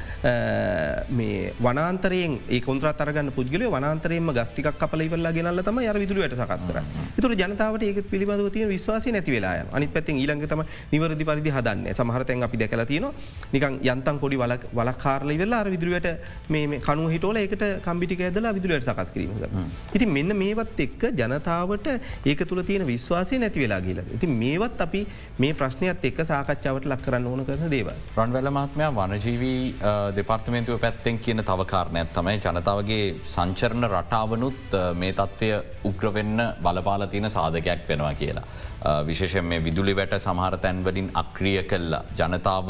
B: මේ වනාන්තරයෙන් ඒ කොන්ත්‍රත් අරගන්න පුද්ගලය වනාන්තරයම ගස්ටික් කපල ඉවල්ලා ගෙනල්ල තම යර විදුලට සකස් කර තුර ජනතාවට ඒක පිළිබඳව තිය විශවාස නැති වෙලා අනි පැත්ති ඊළඟ තම නිවරදි පරිදි හදන්න. සමහරතැන් අපි දැකල තියෙන නිකන් යන්තන් කොඩි වලකාරල වෙල්ලා විදුරුවට මේ කනු හිටෝල ඒකට කම්පිටික ඇදලා විදුරට සකස් කිරීම ඉති මෙන්න මේවත් එක්ක ජනතාවට ඒක තුළ තියෙන විශ්වාසය නැති වෙලා කියලා ඉති මේවත් අපි මේ ප්‍රශ්නයත් එක්ක සාකච්ඡාවට ලක් කරන්න ඕන කරන දේව
A: රන්වැල මහත්මයා වනජීවී දෙපාර්තමේන්තුව පැත්තෙන් කියන තවකාරණයක් තමයි ජනතාවගේ සංචරණ රටාවනුත් මේ තත්ත්වය උග්‍රවෙන්න බලපාල තියෙන සාධකයක් වෙනවා කියලා. විශේෂෙන් මේ විදුලි වැට සමහර තැන්වලින් අක්‍රිය කල්ලා ජනතාව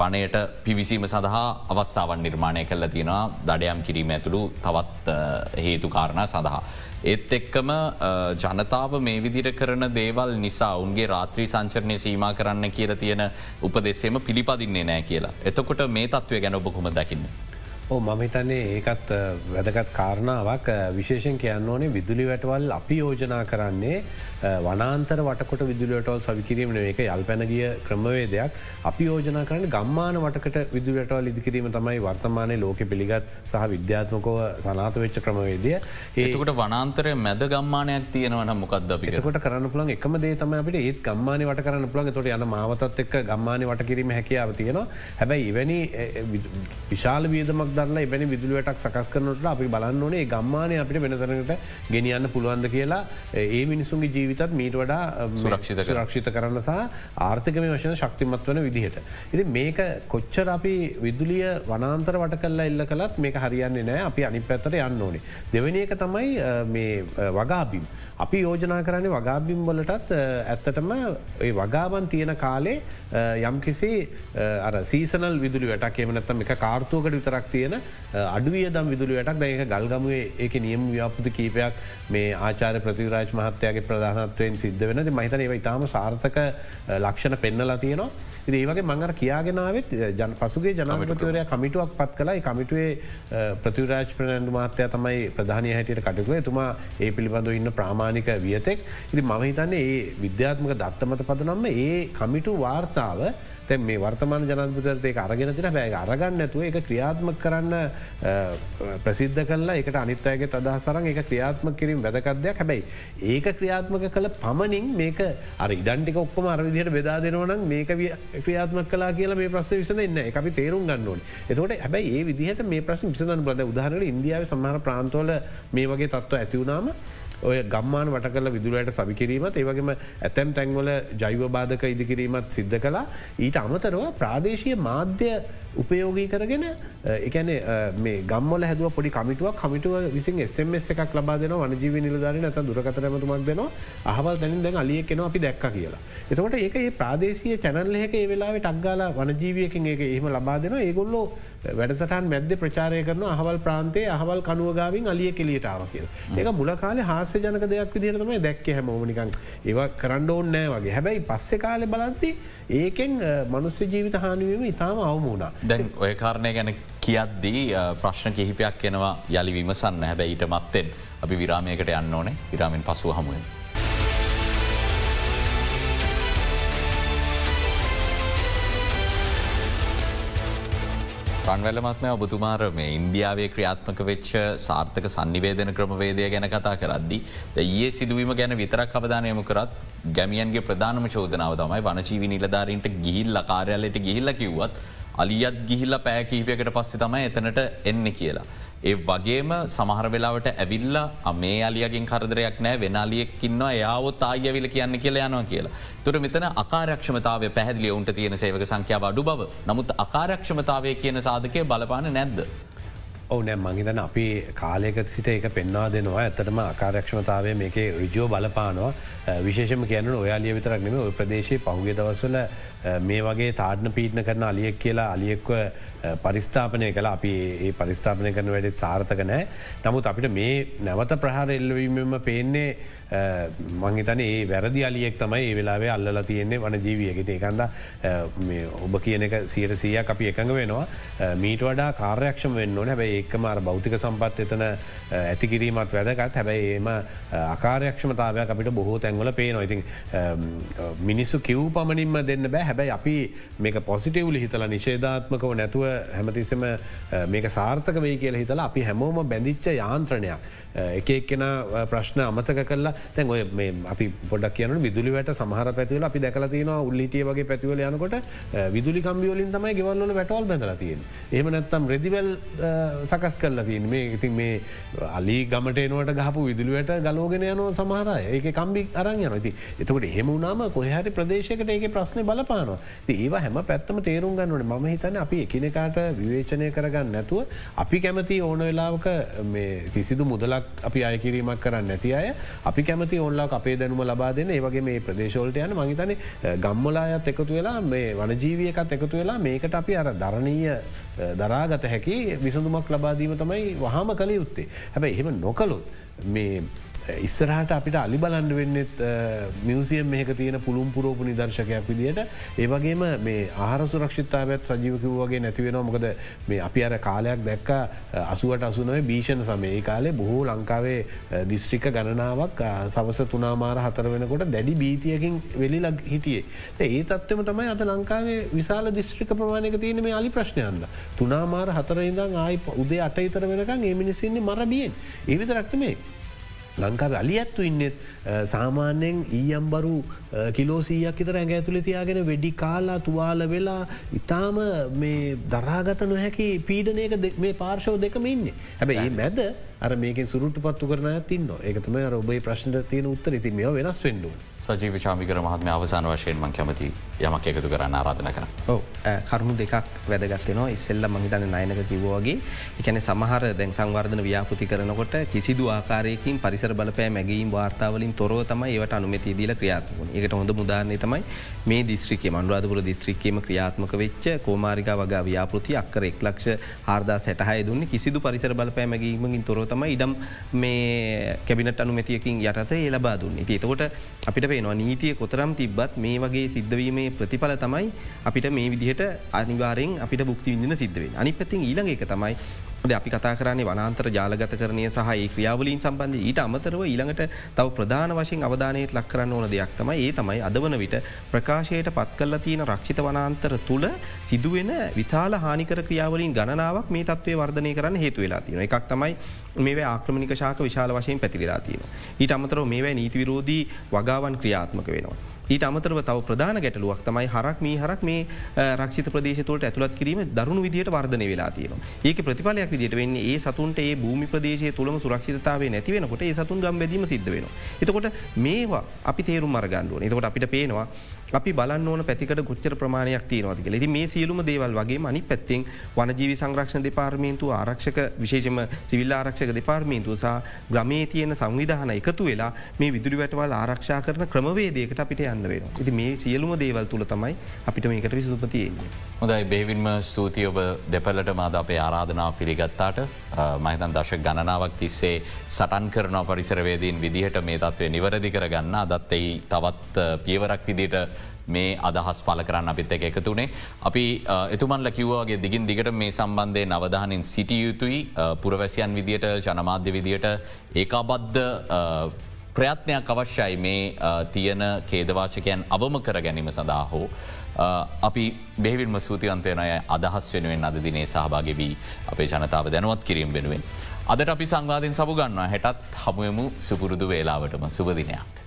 A: වනයට පිවිසීම සඳහා අවස්ථාවන් නිර්මාණය කල්ල තියෙනවා දඩයම් කිරීම ඇතුළු තවත් හේතු කාරණ සඳහා. ඒත් එක්කම ජනතාව මේ විදිර කරන දේවල් නිසා උන්ගේ රාත්‍රී සංචරණය සීම කරන්න කියල තියෙන උපදෙස්සේම පිළිපදින්නේ නෑ කියලා. එතකොට මේ තත්වය ගැන ඔබ කොම දකින්න.
C: ඕ මම හිතන්නේ ඒකත් වැදගත් කාරණාවක්. විශේෂෙන් කියන්න ඕනේ විදුලි වැටවල් අපි යෝජනා කරන්නේ වනාන්තර වටකොට විදුලටවල් සවිකිරීම ඒක යල් පැනගිය ක්‍රමවේදයක්. අපි යෝජනා කරන්න ගම්මාන වටකට විදුලටවල් ඉදිකිරීම තමයි වර්තමානය ලෝක පිළිගත් සහ විද්‍යාත්මකව සනාත වෙච්ච ක්‍රමවේදය.
A: ඒකට වනාන්තරය මැද ගම්මානයක් තියෙනවන මොකක්ද
C: පිකට කරන්න පුළන් එකම දේ තම අපට ඒත් ගම්මාන වට කරන්න පුළන් තොට යන මාවතත් එක් ගම්මාන වට කිරීම හැකියාව තියෙනවා. හැබැයි ඉවැනි විශාල වියදමක් දරලා එබැනි විදුලුවටක් සකස් කරනට අපි බලන්න ඕනේ ගම්මානය අපිට වෙනතරට ගෙනියන්න පුළුවන්ද කියලා ඒ මිනිසුන්ගේ ජීවිතත් මීට වඩා
A: සුරක්ෂිත
C: රක්ෂිත කරන්න සහ ආර්ථකම වශන ශක්තිමත් වන විදිහට. ඉති මේක කොච්චර අපි විදුලිය වනාන්තර වට කල්ලා එල්ල කළත් මේක හරියන්නේ නෑ අපි අනි පැත්තට යන්න ඕනේ. දෙවැනි එක තමයි මේ වගාබිම්. අපි යෝජනා කරන්නේ වගාබිම් වලටත් ඇත්තටම වගාබන් තියෙන කාලේ යම් කිසි සීසනල් විදුලි වැටක් එමනත්තම එක කාර්තුවකට විතරක් තියෙන අඩුවිය දම් විදුලි වැටක්. දැක ගල්ගමුවේ ඒක නියම් ව්‍යාපති කීපයක් මේ ආචාර ප්‍රතිවරාජ් මහත්තයාගේ ප්‍රධානත්වයෙන් සිද්ධ වෙනද මහිතන ඒව ඉතාම සාර්ථක අ, ලක්ෂණ පෙන්නලා තියෙනවා. ඉති ඒවගේ මංගර කියාගෙනාවත් ජන පසුගේ ජනපතිවරය කමිටුවක් පත් කලායි කමිටුවේ ප්‍රතිවරාජ් ප්‍රණන්ඩ මාත්‍යය තමයි ප්‍රධානය හැටියට කටකුව තුමා ඒ පිළිබඳව ඉන්න ප්‍රාමාණික වියතෙක්. ඉති මම හිතන්නේ ඒ විද්‍යාත්මක දත්තමත පදනම්ම ඒ කමිටු වාර්තාව තැ මේ වර්තමාන ජනපතරතේ අරගෙන තින බෑග අරගන්න ඇතුව එක ක්‍රියාත්ම කරන්න අ, ප්‍රසිද්ධ කල්ලා එකට අනිත්තයගේ අදහසරන් එක ක්‍රියාත්ම කිරීම වැදකත්දයක් හැබැයි ඒක ක්‍රියාත්මක කළ පමණින් මේක අර ඉඩන්ටික ඔක්කොම අරවිදිහයට බෙදා දෙනවනම් මේක විය- ක්‍රියාත්ම කලා කියලා මේ ප්‍රශ්න විසන එන්න එක අපි තේරුම් ගන්නවන් එතකොට හැබයි ඒ විදිහට මේ ප්‍රශ්න විසඳන බද උදාහරට ඉන්දියාව සමහර ප්‍රාන්තෝල මේ වගේ තත්ව ඇතිවුණාම ඔය ගම්මාන වට කල විදුරයට සවිකිරීමත් ඒවගේම ඇතැම් තැන්වල ජෛවබාධක ඉදිකිරීමත් සිද්ධ කලා ඊට අමතරව ප්‍රාදේශය මාධ්‍ය උපයෝගී කරගෙන එකන මේ ගම්මල හැදුව පොඩි කමිටුවක් කමිටුව විසින් එස්මස් එකක් ලබා දෙන වනජීව නිලධාරන ඇත දුරකතරමතුමක් දෙනවා අහවල් තැනින් දැන් අලිය කෙනවා අපි දැක්ක කියලා. එතකොට ඒක ඒ ප්‍රාදේශය චැනල්ලෙක ඒ වෙලාව ටක්ගාල වනජීවියකින් ඒක එහෙම ලබා දෙන ඒගොල්ලෝ වැඩසටන් මැද්ද ප්‍රචාරය කරන අහවල් ප්‍රාන්තේ අහවල් කනුවගාවින් අලිය කෙලියටාව කියල. ඒක මුල කාල හාස්‍ය ජනක දෙයක් විදිරතම දැක්ක හැමෝමනිකන් ඒවා කරන්න ඕන්නෑ වගේ හැබැයි පස්සෙ කාලෙ බලන්ති ඒකෙන් මනුස්ස ජීවිත හානිවීම ඉතාම අවමුණා.
A: දැන් ඔය කාරණය ගැන කියද්දී අ, ප්‍රශ්න කිහිපයක් එනවා යළි විමසන්න හැබැයි ඊට මත්තෙන් අපි විරාමයකට යන්න ඕනේ විරාමෙන් පසුව හමුවෙන්. රන්වැලමත්මය ඔබතුමාර මේ ඉන්දියාවේ ක්‍රියාත්මක වෙච්ච සාර්ථක සන්නිවේදන ක්‍රමවේදය ගැන කතා කරද්දි. ඒ සිදුවීම ගැන විතරක් අවධානයම කරත් ගැමියන්ගේ ප්‍රධානම චෝදනාව තමයි වනචීවි නිලධාරීන්ට ගිහිල් කාරයාලට ගිහිල්ල කිව්වත් අලියත් ගිහිල්ල පෑකීපයකට පස්සෙ තමයි එතනට එන්න කියලා. ඒ වගේම සමහර වෙලාවට ඇවිල්ල මේ අලියගෙන් කරදරයක් නෑ වෙනලියෙක්කින්නවා එයාවොත් ආයවිල කියන්න කියලා යනවා කියලා. තුර මෙතන අකාරක්ෂමතාව පැහදිලි ඔවුන්ට තියෙන සේවක සංඛ්‍යාව අඩු බව නමුත් අකාරක්ෂමතාවය කියන සාධකය බලපාන නැද්ද.
C: ඕනෑ මහිතන අපි කාලයක සිට එක පෙන්වා දෙනවා ඇතටම අකාරක්ෂමතාවය මේක රිජෝ බලපානවා විශේෂම කියන ඔයාලිය විතරක් නෙම ඔය ප්‍රදේශයේ පහුගේ දවසල මේ වගේ තාඩන පීටන කරන අලියෙක් කියලා අලියෙක්ව පරිස්ථාපනය කළ. අපි ඒ පරිස්ථාපනය කරන වැඩෙත් සාර්ථක නෑ. නමුත් අපිට මේ නැවත ප්‍රහාර එල්ලවීමම පේන්නේ මංහිතන ඒ වැරදි අලියෙක් තමයි ඒ වෙලාවේ අල්ල තියෙන්නේ වන ජීවියගෙත ඒකන්ද ඔබ කියන එක සීර සීයක් අපි එකඟ වෙනවා. මීට වඩා කාර්යක්ෂම වෙන්න ඕන. හැබයි ඒකම අර භෞතික සම්පත් එතන ඇතිකිරීමත් වැදගත්. හැබැයි ඒම අකාරයක්ෂමතාවයක් අපිට බොහෝ තැන්වල පේනවා. ඉතින් මිනිස්සු කිව් පමණින්ම දෙන්න බෑ. හැබැයි අපි මේක පොසිටව්ලි හිතල නිශේධාත්මකව නැතුව හැමතිස්සම මේක සාර්ථක වේ කියල හිතලා අපි හැමෝම බැඳිච්ච යාන්ත්‍රණයක්. එක එක්කෙන ප්‍රශ්න අමතක කල්ලා තැන් ඔය මේ අපි පොඩක් කියන විදුලිවට සමහර පැතිවල අපි දැකල තියෙන උල්ලිටිය වගේ පැතිවල යනකොට විදුලි කම්බියෝලින් තමයි ගෙවල්ල වැටවල් බැඳල තියෙන් එහම නැත්තම් රෙදිවල් සකස් කල්ලා තියන් මේ ඉතින් මේ අලි ගමටේනුවට ගහපු විදුලිවට ගලෝගෙන යනෝ සමහරය ඒක කම්බි අරං යන ති එතකට එහෙම වුණම කොහරි ප්‍රදේශකට ඒක ප්‍රශ්න බලපානවා. ඒවා හැම පැත්තම තේරුම් ගන්නවන. ම හිතන අපි එකනෙකාට විවේචනය කරගන්න නැතුව අපි කැමති ඕන වෙලාවක කිසිදු මුදලක් අපි අයකිරීමක් කරන්න නැති අය. අපි කැමති ඔන්ලා අපේ දැනුම ලබා දෙන ඒවගේ මේ ප්‍රදේශෝල්ට යන මහිතන ගම්මලායත් එකතු වෙලා මේ වනජීවියකත් එකතු වෙලා මේකට අපි අර දරණීය දරාගත හැකි විසඳුමක් ලබාදීම තමයි වහම කළ යුත්තේ. හැබැයි එහෙම නොකලොත් මේ ඉස්සරහට අපිට අලි බලන්ඩ වෙන්නෙත් මියසියම් මේක තියෙන පුළුම් පුරෝපු නිදර්ශකයක් විදිට ඒවගේම මේ ආහර සුරක්ෂිතාවත් සජීවකව වගේ නැතිවෙන මොකද මේ අපි අර කාලයක් දැක්ක අසුවට අසුනව භීෂණ සමේ කාලේ බොහෝ ලංකාවේ දිස්ත්‍රික ගණනාවක් සවස තුනාමාර හතර වෙනකොට දැඩි බීතියකින් වෙලිලක් හිටියේ. ඒ තත්වම තමයි අත ලංකාවේ විශාල දිස්ත්‍රික ප්‍රමාණයක තියෙන මේ අලි ප්‍රශ්නයන්ද තුනාමාර හතර ඉඳං ආයි උදේ අට ඉතර වෙනකම් ඒ මිනිසින්නේ මරබියෙන් ඒවිතරක්න මේ ලංකාව අලි ඇත්තු ඉන්නෙත් සාමාන්‍යයෙන් ඊයම්බරු කිලෝසීයක් තර ඇඟ ඇතුළ තියාගෙන වෙඩි කාලා තුවාල වෙලා ඉතාම මේ දරාගත නොහැකි පීඩනයක මේ පාර්ශව දෙකම ඉන්නේ. හැබැ ඒ මැද අර මේක සුරුට පත්තු කරන තින්න ඒකතම ඔබේ ප්‍රශ්න තියෙන උත්තර. ඉති මේ වෙනස් වෙන්ඩුව.
A: සජීව චාමිකර මහත්ම අවසාන වශයෙන්ම කැමති යමක් එකතු කරන්න ආරාධන කර.
B: ඔව කරුණු දෙකක් වැදගත්වෙනවා ඉස්සෙල්ල මහිතන නයනක කිවෝගේ එකන සමහර දැන් සංවර්ධන ව්‍යාපෘති කරනකොට කිසිදු ආකාරයකින් පරිසර බලපෑ මැගීම් වාර්තාවලින් තොරව තමයි ඒවට අනුමති දීල ක්‍රියාත්මක එකට හොඳ මුදාරණය තමයි මේ දිස්ත්‍රිකේ මන්ුවාදපුර දිස්ත්‍රික්කේම ක්‍රියාත්මක වෙච්ච කෝමාරික වගා ව්‍යාපෘති අක්කර එක්ලක්ෂ හාර්දා සැටහය දුන්න කිසිදු පරිසර බලපෑ මැගීමකින් තොරතම ඉඩම් මේ කැබිනට අනුමැතියකින් යටත ඒ ලබා දුන්න. එතකොට අපිට පේනවා නීතිය කොතරම් තිබ්බත් මේ වගේ සිද්ධවීමේ ප්‍රතිඵල තමයි අපිට මේ විදිහට අනිවාරෙන් අපිට බුක්ති විඳන සිද්ධවෙන් අනි පැතින් ඊළඟ එක තමයි අපි කතා කරන්නේ වනාන්තර ජාලගත කරනය සහ ඒ ක්‍රියාවලින් සම්බන්ධ ඊට අමතරව ඊළඟට තව ප්‍රධාන වශයෙන් අවධානයට ලක් කරන්න ඕන දෙයක් තමයි ඒ තමයි අදවන විට ප්‍රකාශයට පත් කල්ල තියෙන රක්ෂිත වනාන්තර තුළ සිදුවෙන විතාල හානිකර ක්‍රියාවලින් ගණනාවක් මේ තත්වය වර්ධනය කරන්න හේතු වෙලා තියෙන එකක් තමයි මේ ආක්‍රමික ශාක විශාල වශයෙන් පැතිරලා තියෙන. ඊට අමතරව මේවැ නීතිවිරෝධී වගාවන් ක්‍රියාත්මක වෙනවා. ඊට අමතරව තව ප්‍රධාන ගැටලුවක් තමයි හරක් මේ හරක් මේ රක්ෂිත ප්‍රදේශතුවලට ඇතුළත් කිරීම දරුණු විදිහට වර්ධනය වෙලා තියෙනවා. ඒක ප්‍රතිඵලයක් විදිහට වෙන්නේ ඒ සතුන්ට ඒ භූමි ප්‍රදේශයේ තුලම සුරක්ෂිතතාවය නැති වෙනකොට ඒ සතුන් ගම් බැදීම සිද්ධ වෙනවා. එතකොට මේවා අපි තේරුම් අරගන්න ඕනේ. එතකොට අපිට පේනවා අපි බලන්න ඕන පැතිකට ගොච්චර ප්‍රමාණයක් තියෙනවාද කියලා. ඉතින් මේ සියලුම දේවල් වගේම අනිත් පැත්තෙන් වනජීවි සංරක්ෂණ දෙපාර්තමේන්තුව ආරක්ෂක විශේෂම සිවිල් ආරක්ෂක දෙපාර්තමේන්තුව සහ ග්‍රමයේ තියෙන සංවිධාන එකතු වෙලා මේ විදුලි වැටවල් ආරක්ෂා කරන ක්‍රමවේදයකට අපිට යන්න වෙනවා. ඉතින් මේ සියලුම දේවල් තුල තමයි අපිට මේකට විසඳුම තියෙන්නේ.
A: හොඳයි බේවින්ම ස්තුතියි ඔබ දෙපළට මාද අපේ ආරාධනාව පිළිගත්තාට මහිතන් දශක ගණනාවක් තිස්සේ සටන් කරන පරිසරවේදීන් විදිහට මේ තත්වය නිවරදි කරගන්න අදත් එයි තවත් පියවරක් විදිට මේ අදහස් පල කරන්න අපිත් එක එකතුනේ. අපි එතුමන්ල කිව්වාගේ දිගින් දිගට මේ සම්බන්ධය නවධානින් සිටිය යුතුයි පුරවැසියන් විදියට ජනමාධ්‍ය විදියට ඒකාබද්ධ ප්‍රයත්නයක් අවශ්‍යයි මේ තියෙන කේදවාචකයන් අවම කර ගැනීම සඳහා හෝ. අපි බෙවිල්ම සූතියන්තයනය අදහස් වෙනුවෙන් අද දිනේ සහභාග වී අපේ ජනතාව දැනුවත් කිරීම වෙනුවෙන්. අදට අපි සංවාධෙන් සබගන්නවා හැටත් හමුවමු සුපුරුදු වේලාවටම සුපදිනයක්.